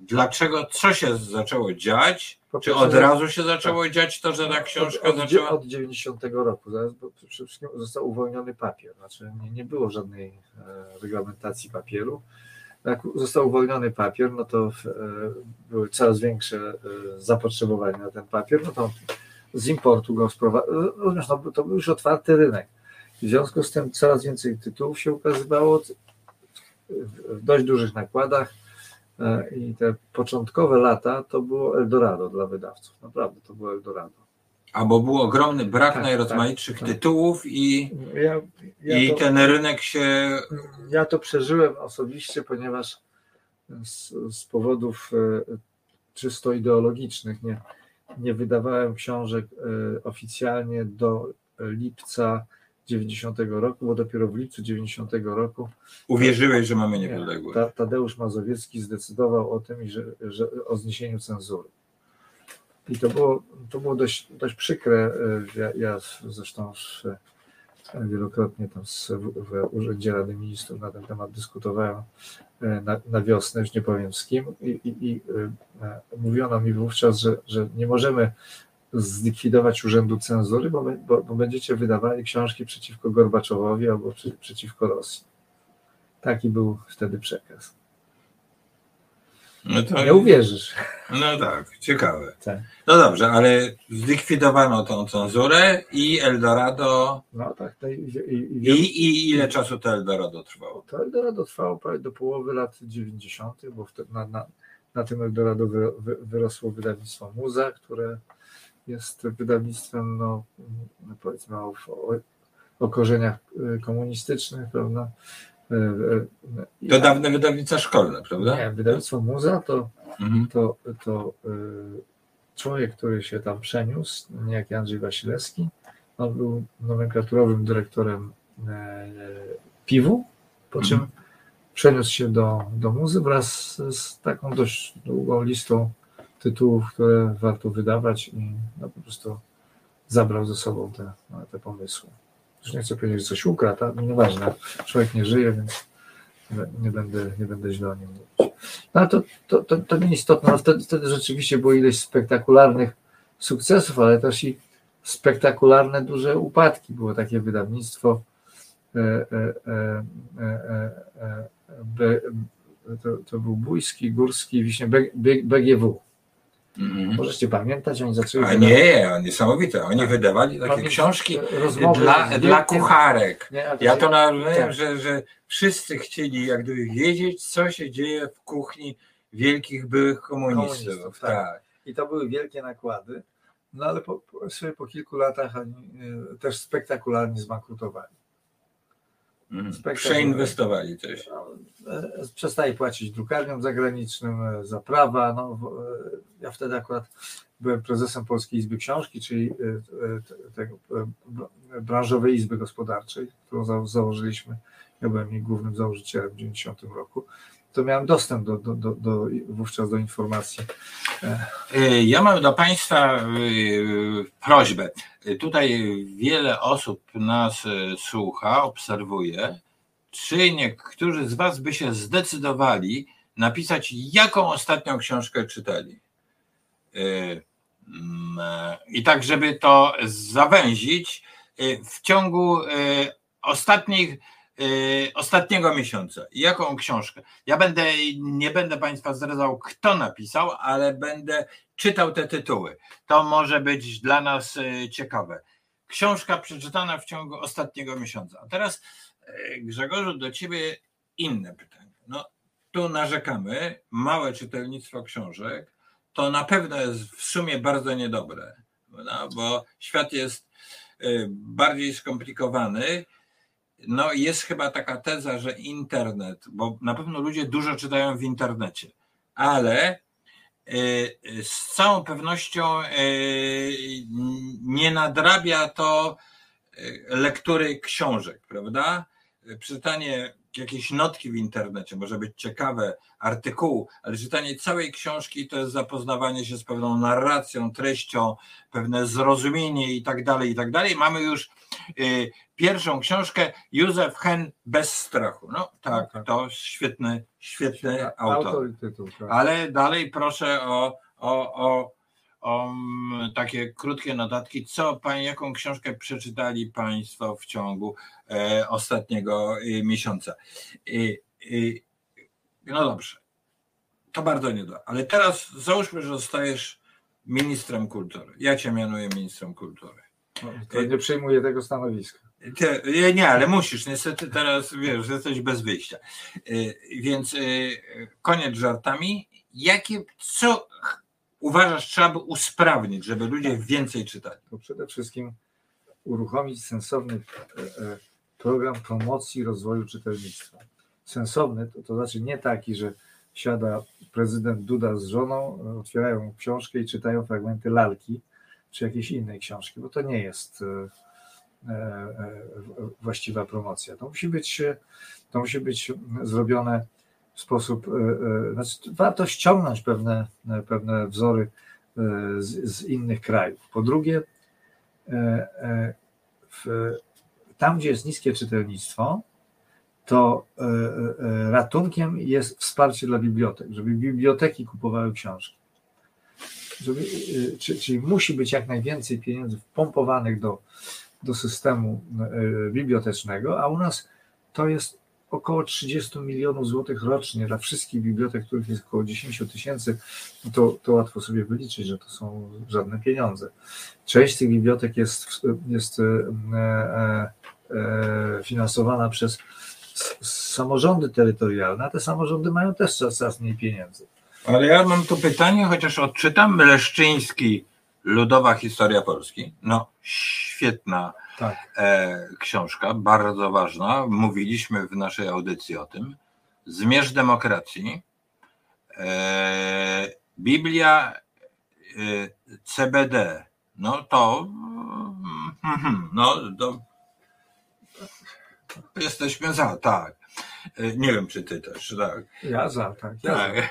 Speaker 1: Dlaczego, co się zaczęło dziać? Czy od razu się zaczęło tak. dziać to, że ta książka
Speaker 2: od,
Speaker 1: od, zaczęła?
Speaker 2: Od 90 roku, zaraz, bo przede wszystkim został uwolniony papier, znaczy nie, nie było żadnej e, reglamentacji papieru. Jak został uwolniony papier, no to e, były coraz większe e, zapotrzebowanie na ten papier, no to z importu go sprowadzono, no, to był już otwarty rynek. W związku z tym coraz więcej tytułów się ukazywało w dość dużych nakładach E, I te początkowe lata to było Eldorado dla wydawców. Naprawdę to było Eldorado.
Speaker 1: A bo był ogromny brak tak, najrozmaitszych tak, tak. tytułów i, ja, ja i to, ten rynek się.
Speaker 2: Ja to przeżyłem osobiście, ponieważ z, z powodów e, czysto ideologicznych nie, nie wydawałem książek e, oficjalnie do lipca 90 roku, bo dopiero w lipcu 90 roku
Speaker 1: uwierzyłeś, że mamy niepodległość.
Speaker 2: Ta, Tadeusz Mazowiecki zdecydował o tym, że, że o zniesieniu cenzury. I to było, to było dość, dość przykre. Ja, ja zresztą wielokrotnie tam w, Urzędzie Rady Ministrów na ten temat dyskutowałem e, na, na wiosnę, już nie powiem z kim, i, i, i e, mówiono mi wówczas, że, że nie możemy zlikwidować urzędu cenzury, bo, bo, bo będziecie wydawali książki przeciwko Gorbaczowowi albo przy, przeciwko Rosji. Taki był wtedy przekaz. No to, nie uwierzysz.
Speaker 1: No tak, ciekawe. Tak. No dobrze, ale zlikwidowano tą cenzurę i Eldorado.
Speaker 2: No tak.
Speaker 1: No i, i, i, I, ile czasu to Eldorado trwało?
Speaker 2: To Eldorado trwało prawie do połowy lat 90., bo wtedy na, na, na tym Eldorado wy, wy, wyrosło wydawnictwo Muza, które jest wydawnictwem, no, powiedzmy, o, o korzeniach y, komunistycznych, prawda?
Speaker 1: Y, y, to dawne wydawnictwa szkolne, prawda?
Speaker 2: Nie, wydawnictwo Muza to, mhm. to, to człowiek, który się tam przeniósł, niejaki Andrzej Wasilewski, on był nomenklaturowym dyrektorem piwu, po czym mhm. przeniósł się do, do muzy wraz z taką dość długą listą tytułów, które warto wydawać i no, po prostu zabrał ze sobą te, no, te pomysły. Już nie chcę powiedzieć, że coś ukradł, ale nieważne. Człowiek nie żyje, więc nie będę, nie będę źle o nim mówić. No to, to, to, to nieistotne. No, wtedy, wtedy rzeczywiście było ileś spektakularnych sukcesów, ale też i spektakularne duże upadki. Było takie wydawnictwo e, e, e, to, to był Bójski, Górski, Wiśnie, BGW. Mhm. Możecie pamiętać, oni zaczęli.
Speaker 1: A nie, niesamowite. Oni tak. wydawali takie Pamięć, książki dla, dla kucharek. Nie, ja to nazywam, tak. że, że wszyscy chcieli jak gdyby wiedzieć, co się dzieje w kuchni wielkich byłych komunistów. komunistów tak. tak.
Speaker 2: I to były wielkie nakłady. No ale po, po, po kilku latach oni y, też spektakularnie zbankrutowali.
Speaker 1: Mhm. Przeinwestowali też.
Speaker 2: E, przestaje płacić drukarniom zagranicznym e, za prawa. No, e, ja wtedy akurat byłem prezesem Polskiej Izby Książki, czyli tego branżowej izby gospodarczej, którą założyliśmy. Ja byłem jej głównym założycielem w 90 roku to miałem dostęp do, do, do, do, wówczas do informacji.
Speaker 1: Ja mam do Państwa prośbę. Tutaj wiele osób nas słucha, obserwuje. Czy niektórzy z Was by się zdecydowali napisać, jaką ostatnią książkę czytali? I tak, żeby to zawęzić, w ciągu ostatnich Y, ostatniego miesiąca. Jaką książkę? Ja będę, nie będę Państwa zdradzał, kto napisał, ale będę czytał te tytuły. To może być dla nas y, ciekawe. Książka przeczytana w ciągu ostatniego miesiąca. A teraz, y, Grzegorzu, do Ciebie inne pytanie. No, tu narzekamy, małe czytelnictwo książek, to na pewno jest w sumie bardzo niedobre, no, bo świat jest bardziej skomplikowany no jest chyba taka teza, że internet, bo na pewno ludzie dużo czytają w internecie, ale y, z całą pewnością y, nie nadrabia to y, lektury książek, prawda? Przeczytanie jakieś notki w internecie, może być ciekawe, artykułu, ale czytanie całej książki to jest zapoznawanie się z pewną narracją, treścią, pewne zrozumienie i tak dalej, i tak dalej. Mamy już y, pierwszą książkę Józef Hen bez strachu. No tak, tak. to świetny, świetny autor. Tytuł, tak. Ale dalej proszę o, o, o o takie krótkie notatki, co pani, jaką książkę przeczytali Państwo w ciągu e, ostatniego e, miesiąca. no dobrze, to bardzo nie da. Ale teraz załóżmy, że zostajesz ministrem kultury. Ja cię mianuję ministrem kultury.
Speaker 2: No, to nie przejmuję tego stanowiska.
Speaker 1: Te, nie, ale musisz. Niestety teraz wiesz, jesteś bez wyjścia. E, więc koniec żartami. Jakie, co uważasz, trzeba by usprawnić, żeby ludzie więcej czytali?
Speaker 2: To przede wszystkim uruchomić sensowny e, e, program promocji rozwoju czytelnictwa. Sensowny to, to znaczy nie taki, że siada prezydent Duda z żoną, otwierają książkę i czytają fragmenty lalki czy jakiejś innej książki, bo to nie jest e, właściwa promocja. To musi być, to musi być zrobione w sposób, e, e, znaczy warto ściągnąć pewne, pewne wzory e, z, z innych krajów. Po drugie, w, tam, gdzie jest niskie czytelnictwo, to ratunkiem jest wsparcie dla bibliotek, żeby biblioteki kupowały książki. Żeby, czyli musi być jak najwięcej pieniędzy wpompowanych do, do systemu bibliotecznego, a u nas to jest około 30 milionów złotych rocznie dla wszystkich bibliotek, których jest około 10 tysięcy, no to, to łatwo sobie wyliczyć, że to są żadne pieniądze. Część tych bibliotek jest, jest e, e, e, finansowana przez samorządy terytorialne, a te samorządy mają też coraz mniej pieniędzy.
Speaker 1: Ale ja mam tu pytanie, chociaż odczytam. Leszczyński, Ludowa Historia Polski. No, świetna tak. e, książka, bardzo ważna. Mówiliśmy w naszej audycji o tym. Zmierz demokracji. E, Biblia e, CBD. No to mm, no to jesteśmy za, tak. Nie wiem, czy ty też, tak.
Speaker 2: Ja za, tak. Ja tak. Za.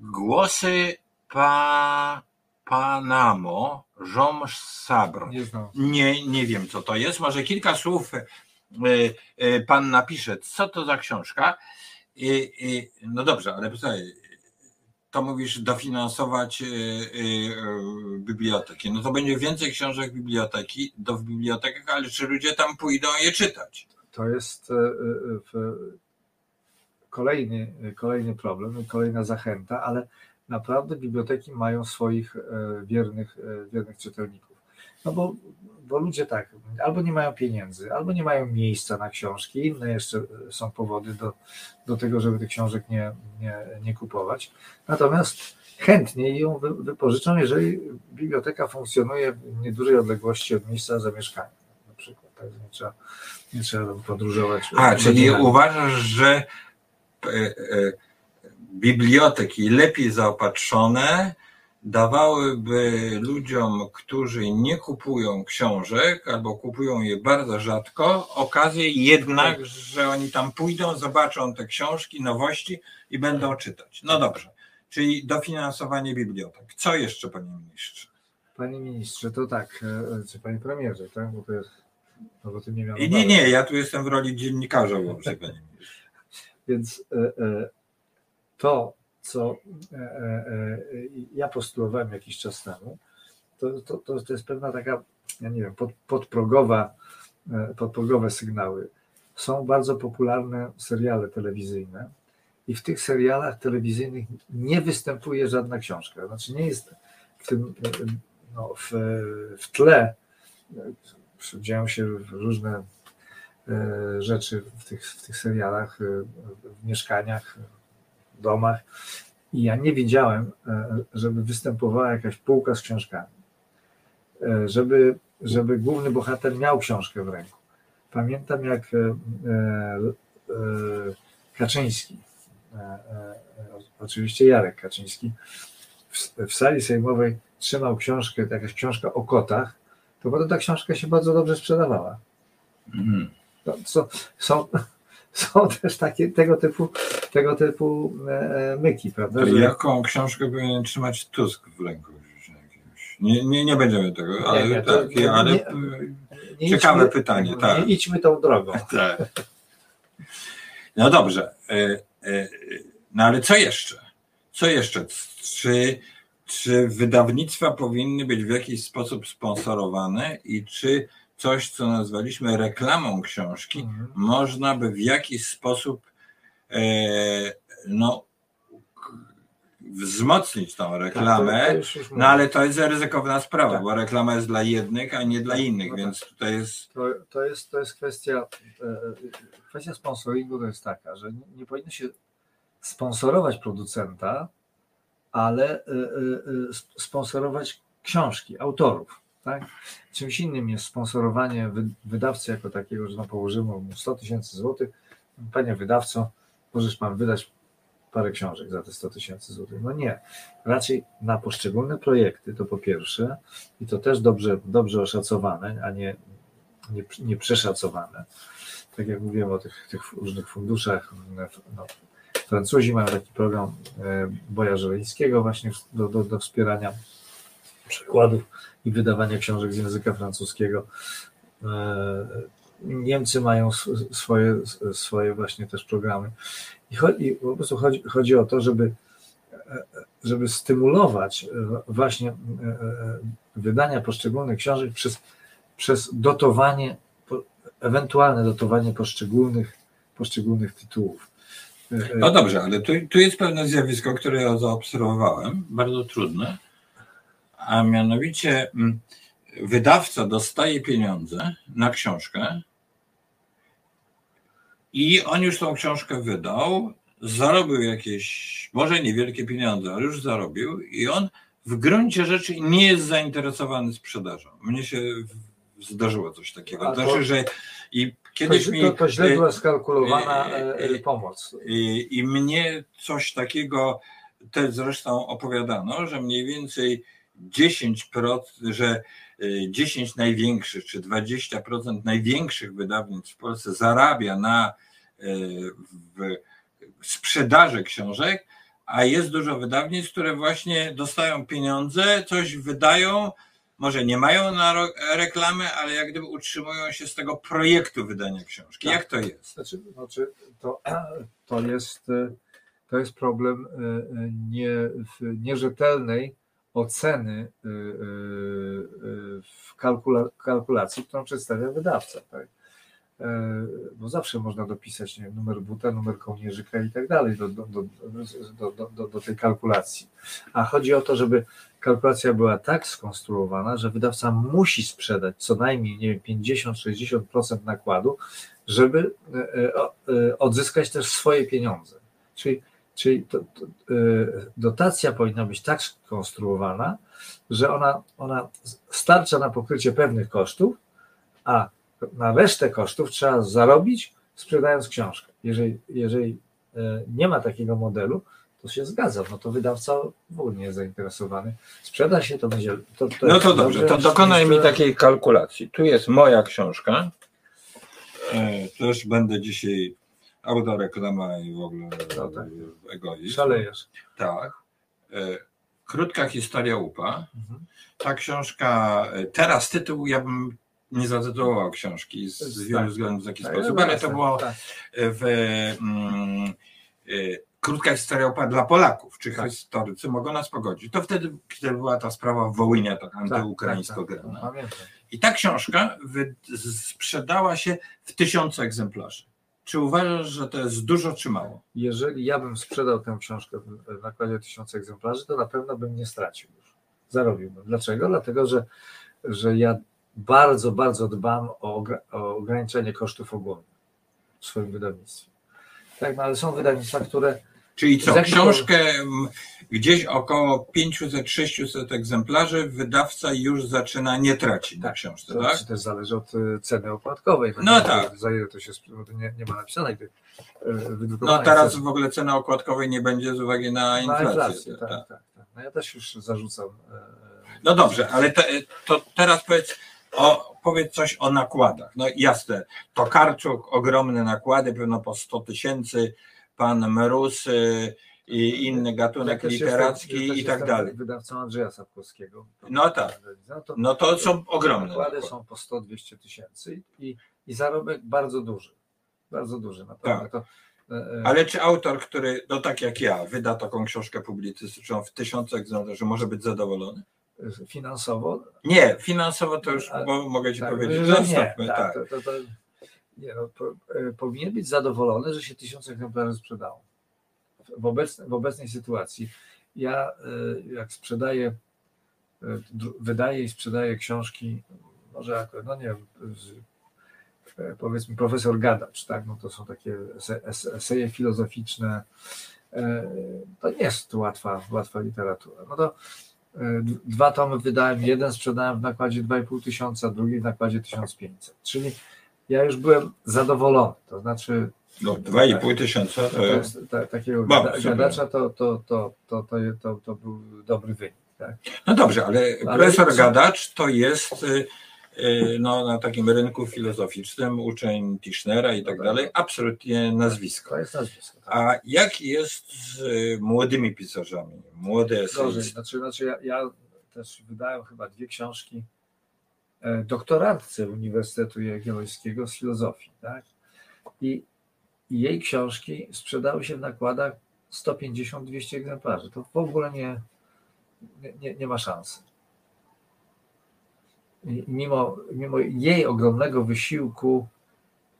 Speaker 1: Głosy pa, Panamo Żomż Sabr. Nie, nie, nie wiem, co to jest. Może kilka słów e, e, pan napisze, co to za książka. no dobrze, ale posłuchaj, to mówisz dofinansować e, biblioteki. No to będzie więcej książek biblioteki, do w bibliotekach, ale czy ludzie tam pójdą je czytać?
Speaker 2: To jest kolejny, kolejny problem, kolejna zachęta, ale naprawdę biblioteki mają swoich e, wiernych, e, wiernych czytelników. No bo, bo ludzie tak, albo nie mają pieniędzy, albo nie mają miejsca na książki, inne jeszcze są powody do, do tego, żeby tych książek nie, nie, nie kupować. Natomiast chętnie ją wypożyczą, jeżeli biblioteka funkcjonuje w niedużej odległości od miejsca zamieszkania. Na przykład, tak, nie trzeba, nie trzeba podróżować.
Speaker 1: A, czyli uważasz, że e, biblioteki lepiej zaopatrzone dawałyby ludziom, którzy nie kupują książek albo kupują je bardzo rzadko, okazję jednak, że oni tam pójdą, zobaczą te książki, nowości i będą czytać. No dobrze, czyli dofinansowanie bibliotek. Co jeszcze, panie ministrze?
Speaker 2: Panie ministrze, to tak, e, czy panie premierze, tak? Bo to jest, no bo nie
Speaker 1: miałem. Nie, nie, ja tu jestem w roli dziennikarza, panie ministrze.
Speaker 2: Więc e, e, to, co e, e, e, ja postulowałem jakiś czas temu, to, to, to, to jest pewna taka, ja nie wiem, pod, podprogowa, podprogowe sygnały. Są bardzo popularne seriale telewizyjne i w tych serialach telewizyjnych nie występuje żadna książka. Znaczy nie jest w tym, no, w, w tle dzieją się różne rzeczy w tych, w tych serialach, w mieszkaniach, domach i ja nie widziałem, e, żeby występowała jakaś półka z książkami, e, żeby, żeby główny bohater miał książkę w ręku. Pamiętam, jak e, Kaczyński, oczywiście Jarek Kaczyński, w, sali sejmowej trzymał książkę, jakaś książka o kotach, to potem ta książka się bardzo dobrze sprzedawała. Mm. To, są, są też takie, tego typu, tego typu e, myki, prawda?
Speaker 1: Że... Jaką książkę powinien trzymać Tusk w ręku? Nie, nie, nie będziemy tego, ale, nie, to, tak, ale nie, nie ciekawe idźmy, pytanie. Tak.
Speaker 2: Nie idźmy tą drogą.
Speaker 1: Tak. No dobrze. E, e, no ale co jeszcze? Co jeszcze? Czy, czy wydawnictwa powinny być w jakiś sposób sponsorowane i czy coś, co nazwaliśmy reklamą książki, mhm. można by w jakiś sposób e, no, wzmocnić tą reklamę, tak, to, to no ale to jest ryzykowna sprawa, tak. bo reklama jest dla jednych, a nie dla tak, innych, no więc tak. tutaj jest...
Speaker 2: To, to jest... To jest kwestia, e, kwestia sponsoringu to jest taka, że nie, nie powinno się sponsorować producenta, ale e, e, sponsorować książki, autorów. Tak? Czymś innym jest sponsorowanie wydawcy jako takiego, że no położymy mu 100 tysięcy złotych. Panie wydawco, możesz pan wydać parę książek za te 100 tysięcy złotych. No nie. Raczej na poszczególne projekty to po pierwsze i to też dobrze, dobrze oszacowane, a nie, nie, nie przeszacowane. Tak jak mówiłem o tych, tych różnych funduszach, no, Francuzi mają taki program e, Boja Żeleńskiego właśnie do, do, do wspierania przekładów i wydawania książek z języka francuskiego. E, Niemcy mają swoje, swoje właśnie też programy. I chodzi, po prostu chodzi, chodzi o to, żeby, żeby stymulować właśnie e, wydania poszczególnych książek przez, przez dotowanie, ewentualne dotowanie poszczególnych, poszczególnych tytułów.
Speaker 1: No dobrze, ale tu, tu jest pewne zjawisko, które ja zaobserwowałem, bardzo trudne, a mianowicie mm, wydawca dostaje pieniądze na książkę i on już tą książkę wydał, zarobił jakieś, może niewielkie pieniądze, ale już zarobił i on w gruncie rzeczy nie jest zainteresowany sprzedażą. Mnie się zdarzyło coś takiego. Znaczy, że i kiedyś
Speaker 2: to,
Speaker 1: mi.
Speaker 2: To, to źle była skalkulowana y, y, y, pomoc.
Speaker 1: I, I mnie coś takiego też zresztą opowiadano, że mniej więcej 10%, że 10 największych czy 20% największych wydawnictw w Polsce zarabia na w sprzedaży książek, a jest dużo wydawnictw, które właśnie dostają pieniądze, coś wydają, może nie mają na reklamy, ale jak gdyby utrzymują się z tego projektu wydania książki. Tak. Jak to jest?
Speaker 2: Znaczy, znaczy to, to, jest, to jest problem nie, nierzetelnej oceny e, e, w kalkula, kalkulacji, którą przedstawia wydawca. Tak? bo zawsze można dopisać nie numer buta, numer kołnierzyka i tak dalej do, do, do, do, do tej kalkulacji. A chodzi o to, żeby kalkulacja była tak skonstruowana, że wydawca musi sprzedać co najmniej nie wiem, 50-60% nakładu, żeby e, e, odzyskać też swoje pieniądze. Czyli, czyli to, to, e, dotacja powinna być tak skonstruowana, że ona, ona starcza na pokrycie pewnych kosztów, a na resztę kosztów trzeba zarobić, sprzedając książkę. Jeżeli, jeżeli nie ma takiego modelu, to się zgadza, no to wydawca w ogóle nie jest zainteresowany. Sprzeda się, to będzie. To,
Speaker 1: to no to dobrze, to dokonaj mi takiej kalkulacji. Tu jest moja książka. E, też będę dzisiaj autoreklama i w ogóle no tak. egoizm.
Speaker 2: Szalejesz.
Speaker 1: Tak. E, krótka historia UPA. Mhm. Ta książka, e, teraz tytuł ja bym nie zatytułował książki z, z wielu tak, względów w taki tak, sposób, ale to było tak. w. Mm, krótka historia opa dla Polaków, czy tak. historycy mogą nas pogodzić. To wtedy, kiedy była ta sprawa Wołynia, tak tak, tak, tak, I ta książka sprzedała się w tysiące egzemplarzy. Czy uważasz, że to jest dużo czy mało?
Speaker 2: Jeżeli ja bym sprzedał tę książkę w nakładzie tysiące egzemplarzy, to na pewno bym nie stracił już. Zarobiłbym. Dlaczego? Dlatego, że, że ja bardzo, bardzo dbam o, o ograniczenie kosztów ogólnych w swoim wydawnictwie. Tak, no ale są wydawnictwa, które
Speaker 1: Czyli co, książkę gdzieś około 500-600 egzemplarzy wydawca już zaczyna nie tracić na książce, to, tak?
Speaker 2: To też zależy od e, ceny opłatkowej.
Speaker 1: No tak.
Speaker 2: Za ile to się nie, nie ma napisane. Gdy
Speaker 1: e, no teraz w ogóle ceny opłatkowej nie będzie z uwagi na inflację. Na inflację
Speaker 2: tak, tak. tak, tak. No ja też już zarzucam. E,
Speaker 1: no dobrze, ale te, to teraz powiedz, o, powiedz coś o nakładach. No jasne, Tokarczuk, ogromne nakłady, pewno po 100 tysięcy, pan Mróz y, i inny gatunek
Speaker 2: Ja
Speaker 1: literacki
Speaker 2: jestem-
Speaker 1: i
Speaker 2: też
Speaker 1: tak dalej.
Speaker 2: Wydawcą Andrzeja Sapkowskiego.
Speaker 1: No tak.
Speaker 2: No to,
Speaker 1: No to są ogromne
Speaker 2: nakłady są po 100-200 tysięcy i, i zarobek bardzo duży. Bardzo duży naprawdę. To, e, e,
Speaker 1: Ale czy autor, który, no tak jak ja, wyda taką książkę publicystyczną w tysiące egzemplarzy, może być zadowolony?
Speaker 2: finansowo
Speaker 1: Nie, finansowo to już
Speaker 2: A-
Speaker 1: mogę ci
Speaker 2: tak,
Speaker 1: powiedzieć.
Speaker 2: że nie,
Speaker 1: Zostawmy,
Speaker 2: tak,
Speaker 1: tak.
Speaker 2: To, to, nie no, po, e, powinien być zadowolony, że się tysiąc egzemplarzy sprzedało. W, obecnej, w obecnej sytuacji. Ja e, jak sprzedaję, e, wydaję i sprzedaję książki, może jako, no nie powiedzmy profesor Gadacz, tak, no to są takie ese- ese- eseje filozoficzne, to nie jest łatwa, łatwa literatura. No to dwa tomy wydałem, jeden sprzedałem w nakładzie 2,5 tysiąca, drugi w nakładzie 1500, czyli ja już byłem zadowolony, to znaczy
Speaker 1: No, 2,5 tysiąca to
Speaker 2: to
Speaker 1: jest.
Speaker 2: jest, ta, takiego gadacza to, to, to, to, to, był dobry wynik. Tak?
Speaker 1: No dobrze, ale,
Speaker 2: Ale
Speaker 1: profesor
Speaker 2: co-
Speaker 1: Gadacz to jest y, y, no, na takim rynku filozoficznym uczeń Tischnera i tak dalej, absolutnie nazwisko.
Speaker 2: To jest nazwisko. Tak?
Speaker 1: A jak jest z młodymi pisarzami? Młode eseisty?
Speaker 2: znaczy, znaczy ja, ja też wydałem chyba dwie książki e, doktorantce Uniwersytetu Jagiellońskiego z filozofii. Tak? I, I jej książki sprzedały się w nakładach 150-200 egzemplarzy. To w ogóle nie, nie- nie, ma szansy. I mimo, mimo jej ogromnego wysiłku.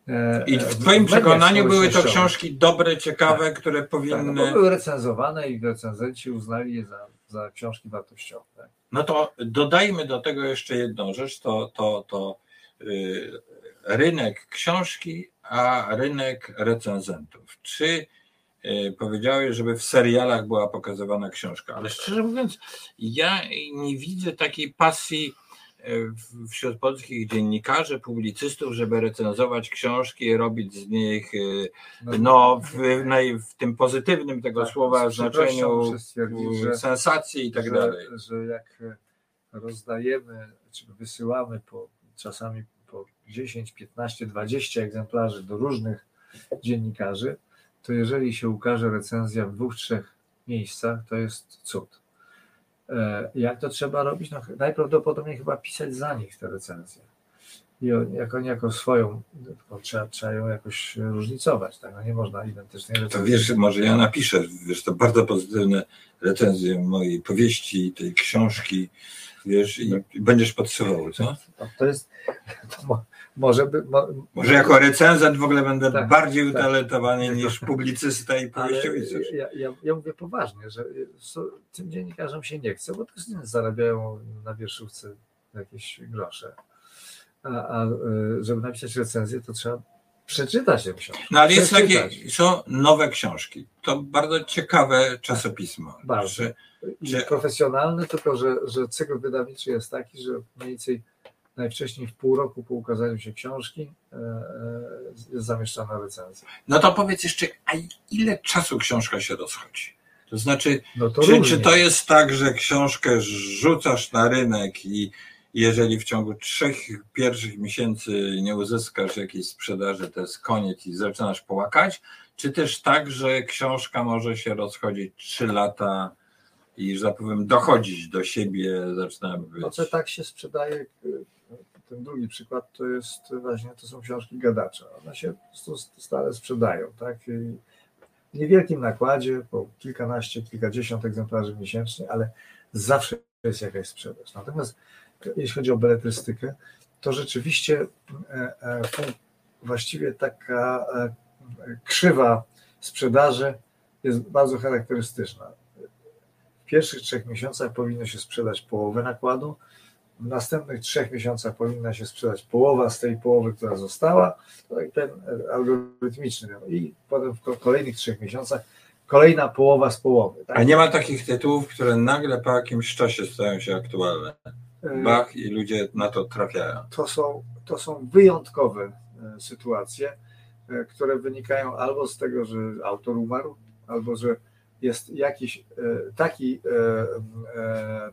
Speaker 2: e,
Speaker 1: I
Speaker 2: e,
Speaker 1: w Twoim przekonaniu były to książki dobre, ciekawe, które
Speaker 2: Tak, no
Speaker 1: powinny.
Speaker 2: były recenzowane i recenzenci uznali je za, za książki wartościowe.
Speaker 1: No to dodajmy do tego jeszcze jedną rzecz, to, to, to y, rynek książki, a rynek recenzentów. Czy y, powiedziałeś, żeby w serialach była pokazywana książka, ale szczerze mówiąc, ja nie widzę takiej pasji wśród polskich dziennikarzy, publicystów, żeby recenzować książki, robić z nich y, no, w, naj, w tym pozytywnym tego
Speaker 2: Tak,
Speaker 1: słowa znaczeniu sensacji i tak
Speaker 2: że,
Speaker 1: dalej.
Speaker 2: że jak e, rozdajemy, czy wysyłamy po, czasami po 10, 15, 20 egzemplarzy do różnych dziennikarzy, to jeżeli się ukaże recenzja w dwóch, trzech miejscach, to jest cud. E, Jak to trzeba robić? No, najprawdopodobniej chyba pisać za nich te recenzje. I jak oni jako swoją, trzeba, trzeba ją jakoś różnicować. Tak? No nie można identycznej
Speaker 1: To
Speaker 2: recenzji.
Speaker 1: wiesz, może ja napiszę, wiesz, to bardzo pozytywne recenzje mojej powieści, tej książki, wiesz, i i będziesz podsuwał, co?
Speaker 2: No, to jest, to może by, mo,
Speaker 1: Może jako recenzent w ogóle będę
Speaker 2: Tak,
Speaker 1: bardziej
Speaker 2: tak.
Speaker 1: utalentowany niż publicysta i
Speaker 2: ale
Speaker 1: powieściowicarz.
Speaker 2: ja, ja, ja mówię poważnie, że so, tym dziennikarzom się nie chce, bo też nie zarabiają na wierszówce jakieś grosze. A, a y, żeby napisać recenzję, to trzeba przeczytać tę książkę.
Speaker 1: No ale jest takie, są nowe książki. To bardzo ciekawe czasopismo.
Speaker 2: Bardzo.
Speaker 1: Że, że-
Speaker 2: profesjonalny, tylko że, że cykl wydawniczy jest taki, że mniej więcej najwcześniej w pół roku po ukazaniu się książki e, e, jest zamieszczana recenzja.
Speaker 1: no to powiedz jeszcze, a ile czasu książka się rozchodzi? To znaczy,
Speaker 2: No to
Speaker 1: Czy, czy to jest tak, że książkę rzucasz na rynek i jeżeli w ciągu trzech pierwszych miesięcy nie uzyskasz jakiejś sprzedaży, to jest koniec i zaczynasz połakać? Czy też tak, że książka może się rozchodzić trzy lata i, że tak powiem, dochodzić do siebie, zaczyna być...
Speaker 2: No to tak się sprzedaje. Ten drugi przykład to jest właśnie, to są książki gadacza. One się stale sprzedają, tak? I W niewielkim nakładzie, po kilkanaście, kilkadziesiąt egzemplarzy miesięcznie, ale zawsze jest jakaś sprzedaż. Natomiast jeśli chodzi o beletrystykę, to rzeczywiście e, e, właściwie taka e, krzywa sprzedaży jest bardzo charakterystyczna. W pierwszych trzech miesiącach powinno się sprzedać połowę nakładu, w następnych trzech miesiącach powinna się sprzedać połowa z tej połowy, która została, to i ten e, algorytmiczny. no I potem w ko- kolejnych trzech miesiącach kolejna połowa z połowy. Tak?
Speaker 1: A nie ma takich tytułów, które nagle po jakimś czasie stają się aktualne.
Speaker 2: E,
Speaker 1: Bach i ludzie na to trafiają.
Speaker 2: to są, to są wyjątkowe e, sytuacje, które wynikają albo z tego, że autor umarł, albo że jest jakiś taki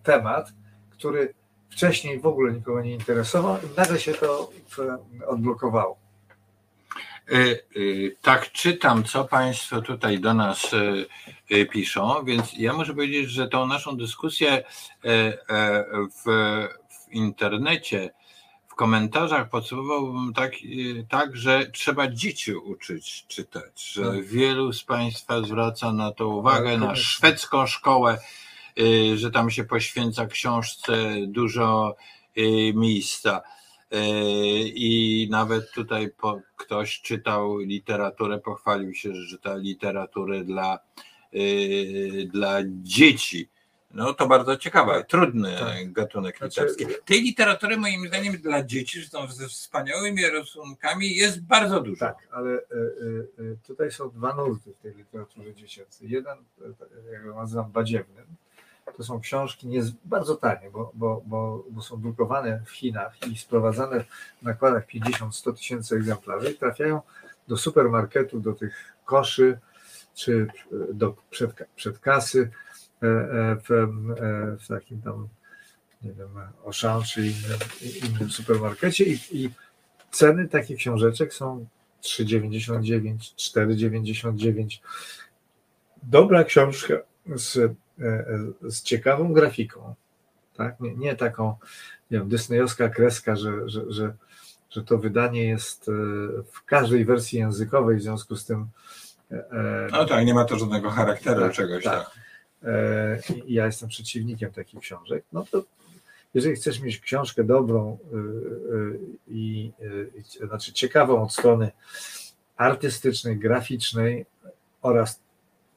Speaker 2: temat, który wcześniej w ogóle nikogo nie interesował i nagle się to odblokowało.
Speaker 1: Tak czytam, co Państwo tutaj do nas piszą, więc ja muszę powiedzieć, że tą naszą dyskusję w, w internecie w komentarzach podsumowałbym tak, tak, że trzeba dzieci uczyć czytać, że tak. wielu z Państwa zwraca na to uwagę, tak, na szwedzką szkołę, że tam się poświęca książce dużo y, miejsca. I nawet tutaj po, ktoś czytał literaturę, pochwalił się, że czyta literaturę dla, dla dzieci. No to bardzo ciekawe, trudny tak. gatunek znaczy, literacki. Tej literatury moim zdaniem dla dzieci, zresztą ze wspaniałymi rysunkami jest bardzo dużo.
Speaker 2: Tak, ale y, y, tutaj są dwa nurty w tej literaturze dziecięcej. Jeden, jak go nazywam, badziewnym. To są książki nie, bardzo tanie, bo, bo, bo, bo są drukowane w Chinach i sprowadzane w nakładach 50-100 tysięcy egzemplarzy i trafiają do supermarketu, do tych koszy czy do przed, przed kasy E, e, w, e, w takim tam, nie wiem, Auchan czy innym, innym supermarkecie i, i ceny takich książeczek są 3,99, 4,99. Dobra książka z, z ciekawą grafiką, tak? Nie, nie taką, nie wiem, dysneyowska kreska, że, że, że, że to wydanie jest w każdej wersji językowej, w związku z tym.
Speaker 1: No tak, nie ma to żadnego charakteru tak, czegoś. Tak. tak.
Speaker 2: E, ja jestem przeciwnikiem takich książek, no to jeżeli chcesz mieć książkę dobrą i, znaczy ciekawą od strony artystycznej, graficznej oraz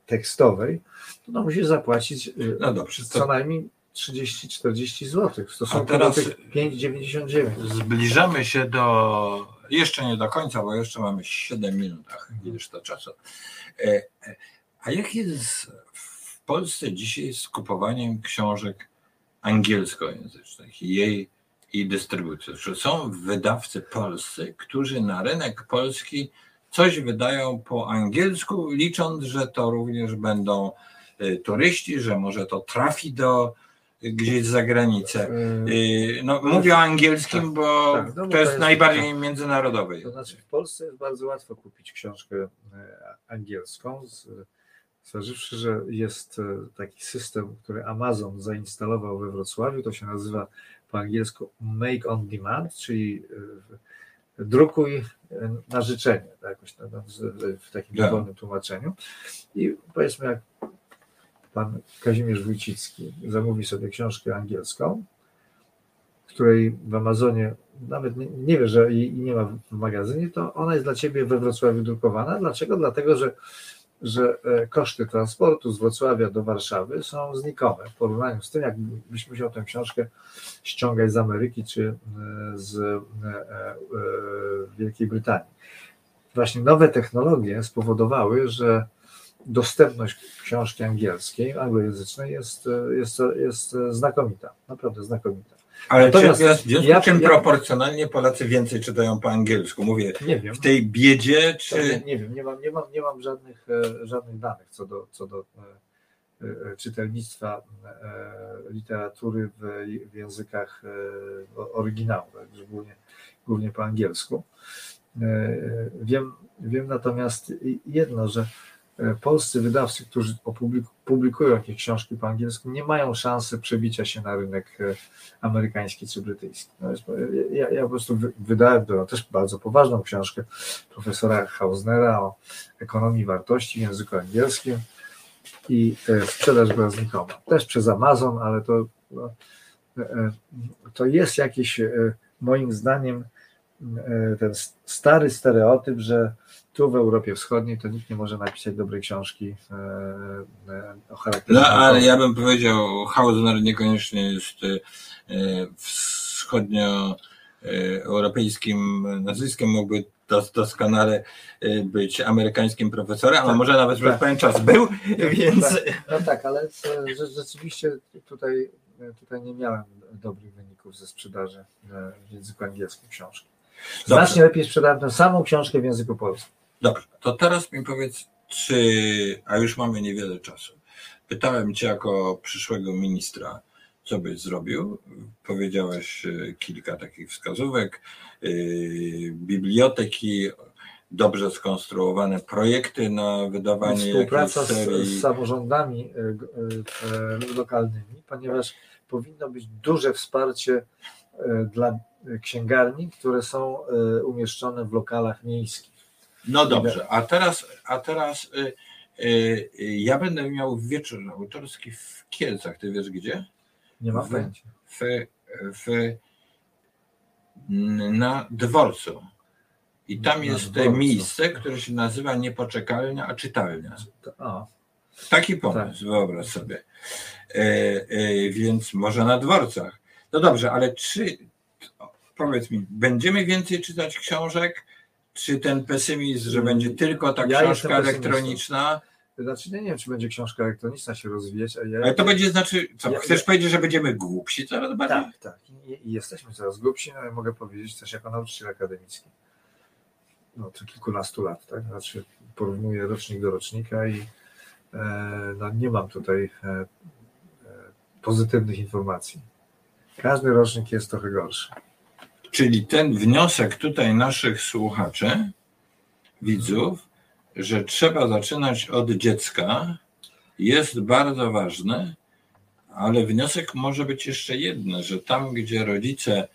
Speaker 2: tekstowej, to no musisz zapłacić no dobrze, to... co najmniej 30-40 zł w stosunku do tych 5,99.
Speaker 1: Zbliżamy się do, jeszcze nie do końca, bo jeszcze mamy 7 minut, ileż to czasu. E, a jak jest Polsce dzisiaj z kupowaniem książek angielskojęzycznych i jej i dystrybucją. Że są wydawcy polscy, którzy na rynek polski coś wydają po angielsku, licząc, że to również będą y, turyści, że może to trafi do gdzieś za granicę. Y, no, mówię o angielskim, tak, bo tak, no, to jest, jest najbardziej tak. międzynarodowy.
Speaker 2: To znaczy w Polsce jest bardzo łatwo kupić książkę e, angielską Zważywszy, że jest e, taki system, który Amazon zainstalował we Wrocławiu, to się nazywa po angielsku Make on Demand, czyli e, drukuj e, na życzenie, tak, jakoś w takim dowolnym tłumaczeniu. I powiedzmy, jak pan Kazimierz Wójcicki zamówi sobie książkę angielską, której w Amazonie nawet nie, nie wie, że jej nie ma w magazynie, to ona jest dla ciebie we Wrocławiu drukowana. Dlaczego? Dlatego, że że e, koszty transportu z Wrocławia do Warszawy są znikome w porównaniu z tym, jakbyś musiał tę książkę ściągać z Ameryki czy e, z e, Wielkiej Brytanii. Właśnie nowe technologie spowodowały, że dostępność książki angielskiej, anglojęzycznej jest, jest, jest znakomita, naprawdę znakomita.
Speaker 1: Ale czy, w związku ja, czym ja, proporcjonalnie Polacy więcej czytają po angielsku? Mówię, nie wiem. w tej biedzie, czy...
Speaker 2: Nie, nie wiem, nie mam, nie mam, nie mam żadnych, e, żadnych danych co do, co do e, e, czytelnictwa literatury w, w językach oryginału, głównie, głównie po angielsku. Wiem, wiem natomiast jedno, że polscy wydawcy, którzy publikują jakieś książki po angielsku, nie mają szansy przebicia się na rynek e, amerykański czy brytyjski. No ja, ja, po prostu wydałem to też bardzo poważną książkę profesora Hausnera o ekonomii wartości w języku angielskim i e, sprzedaż była znikoma. Też przez Amazon, ale to, no, to jest jakiś moim zdaniem ten stary stereotyp, że tu w Europie Wschodniej to nikt nie może napisać dobrej książki e,
Speaker 1: e, o charakterze. No ale ja bym powiedział, Hausner niekoniecznie jest e, wschodnioeuropejskim nazwiskiem, mógłby doskonale być amerykańskim profesorem, tak, może nawet, tak. powiem, czas był, tak, więc...
Speaker 2: Tak, no tak, ale rzeczywiście tutaj, tutaj nie miałem dobrych wyników ze sprzedaży w języku angielskim książki. Znacznie Dobrze. lepiej sprzedałem tę samą książkę w języku polskim.
Speaker 1: Dobrze, to teraz mi powiedz, czy, a już mamy niewiele czasu, pytałem Cię jako przyszłego ministra, co byś zrobił? Powiedziałeś e, kilka takich wskazówek. E, biblioteki, dobrze skonstruowane projekty na wydawanie
Speaker 2: Współpraca z, z samorządami g- e, lokalnymi, ponieważ powinno być duże wsparcie dla księgarni, które są umieszczone w lokalach miejskich.
Speaker 1: No dobrze, a teraz, a teraz y, y, y, ja będę miał wieczór autorski w Kielcach. Ty wiesz gdzie?
Speaker 2: Nie mam pojęcia.
Speaker 1: w, w, na dworcu. I tam
Speaker 2: Na
Speaker 1: jest
Speaker 2: dworcu.
Speaker 1: miejsce, które się nazywa Niepoczekalnia, a czytalnia.
Speaker 2: A,
Speaker 1: Taki pomysł,
Speaker 2: Tak.
Speaker 1: wyobraź sobie. E, e, więc może na dworcach. No dobrze, ale czy, powiedz mi, będziemy więcej czytać książek? Czy ten pesymizm, że będzie tylko ta
Speaker 2: Mm, Ja
Speaker 1: książka elektroniczna?
Speaker 2: znaczy nie wiem, czy będzie książka elektroniczna się rozwijać, ja,
Speaker 1: Ale to będzie znaczy, co,
Speaker 2: Ja-
Speaker 1: chcesz powiedzieć, że będziemy głupsi coraz bardziej?
Speaker 2: Tak, tak. I, I jesteśmy coraz grubsi, no, ja mogę powiedzieć też jako nauczyciel akademicki. No, to kilkunastu lat, tak? Znaczy porównuję rocznik do rocznika i e, no, nie mam tutaj e, e, pozytywnych informacji. Każdy rocznik jest trochę gorszy.
Speaker 1: Czyli ten wniosek tutaj naszych słuchaczy, widzów, że trzeba zaczynać od dziecka, jest bardzo ważny, ale wniosek może być jeszcze jeden, że tam, gdzie rodzice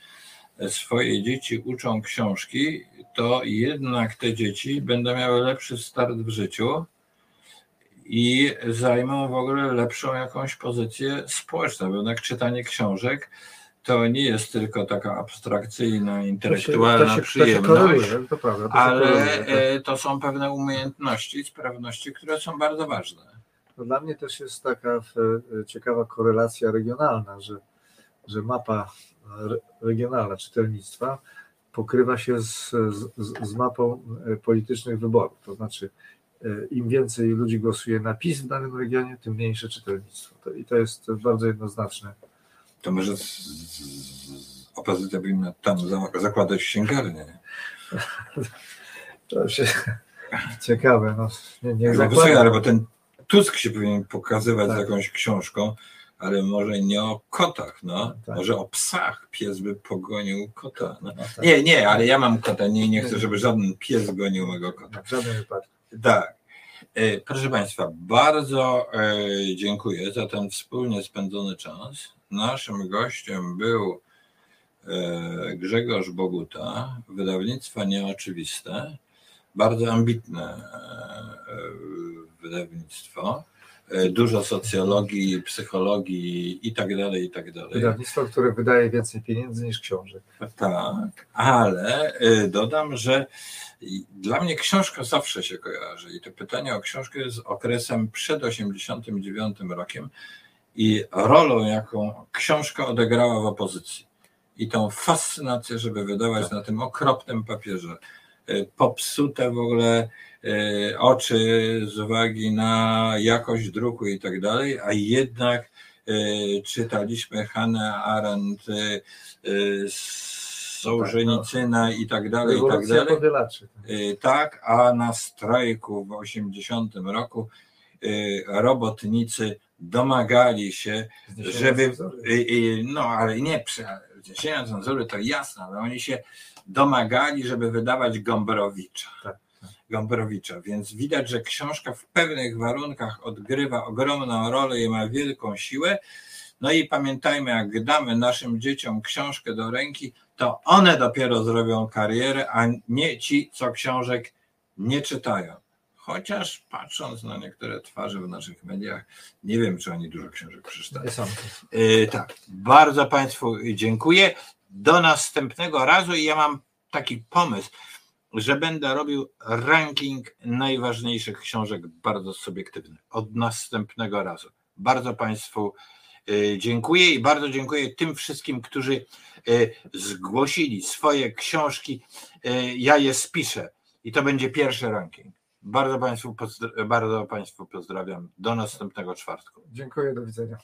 Speaker 1: swoje dzieci uczą książki, to jednak te dzieci będą miały lepszy start w życiu i zajmą w ogóle lepszą jakąś pozycję społeczną, jednak czytanie książek to nie jest tylko taka abstrakcyjna, intelektualna
Speaker 2: to się, to się
Speaker 1: przyjemność,
Speaker 2: to prawda. To się
Speaker 1: ale
Speaker 2: koreluje, tak.
Speaker 1: e, to są pewne umiejętności, sprawności, które są bardzo ważne.
Speaker 2: Dla mnie też jest taka e, ciekawa korelacja regionalna, że, że mapa re- regionalna czytelnictwa pokrywa się z, z, z mapą e, politycznych wyborów. To znaczy, im więcej ludzi głosuje na PiS w danym regionie, tym mniejsze czytelnictwo. I to jest bardzo jednoznaczne.
Speaker 1: To może z, z, z opozycja powinna tam za- zakładać księgarnię.
Speaker 2: To się ciekawe. No, nie, nie
Speaker 1: No, słuchaj, ale bo ten Tusk się powinien pokazywać
Speaker 2: Tak.
Speaker 1: z jakąś książką, ale może nie o kotach, no.
Speaker 2: Tak.
Speaker 1: Może o psach. Pies by pogonił kota. No.
Speaker 2: No, tak.
Speaker 1: Nie, nie, ale ja mam kota. Nie, nie chcę, żeby żaden pies gonił mego kota.
Speaker 2: W żadnym wypadku.
Speaker 1: Tak. E, Proszę Państwa, bardzo e, dziękuję za ten wspólnie spędzony czas. Naszym gościem był e, Grzegorz Boguta, wydawnictwa Nieoczywiste. Bardzo ambitne e, wydawnictwo. E, Dużo socjologii, psychologii i tak dalej, i tak dalej.
Speaker 2: Wydawnictwo, które wydaje więcej pieniędzy niż książek.
Speaker 1: Tak, ale dodam, że dla mnie książka zawsze się kojarzy i to pytanie o książkę jest okresem przed 89 rokiem i rolą, jaką książka odegrała w opozycji. I tą fascynację, żeby wydawać
Speaker 2: Tak.
Speaker 1: na tym okropnym papierze y, popsute w ogóle y, oczy z uwagi na jakość druku i tak dalej, a jednak y, czytaliśmy Hannę Arendt, y, y, Sołżenicyna i tak dalej, i tak dalej.
Speaker 2: powielaczy.
Speaker 1: Y, Tak, a na strajku w 80 roku robotnicy domagali się,
Speaker 2: Zniesienia
Speaker 1: żeby,
Speaker 2: cenzury.
Speaker 1: no ale nie, zniesienia cenzury to jasne, ale oni się domagali, żeby wydawać Gombrowicza.
Speaker 2: Tak,
Speaker 1: Gombrowicza, więc widać, że książka w pewnych warunkach odgrywa ogromną rolę i ma wielką siłę. No i pamiętajmy, jak damy naszym dzieciom książkę do ręki, to one dopiero zrobią karierę, a nie ci, co książek nie czytają. Chociaż patrząc na niektóre twarze w naszych mediach, nie wiem, czy oni dużo książek przeczytali. Yy, tak, bardzo Państwu dziękuję. Do następnego razu i ja mam taki pomysł, że będę robił ranking najważniejszych książek bardzo subiektywny. Od następnego razu. Bardzo Państwu yy, dziękuję i bardzo dziękuję tym wszystkim, którzy yy, zgłosili swoje książki. Yy, Ja je spiszę i to będzie pierwszy ranking. Bardzo Państwu, bardzo państwu pozdrawiam. Do następnego czwartku.
Speaker 2: Dziękuję, do widzenia.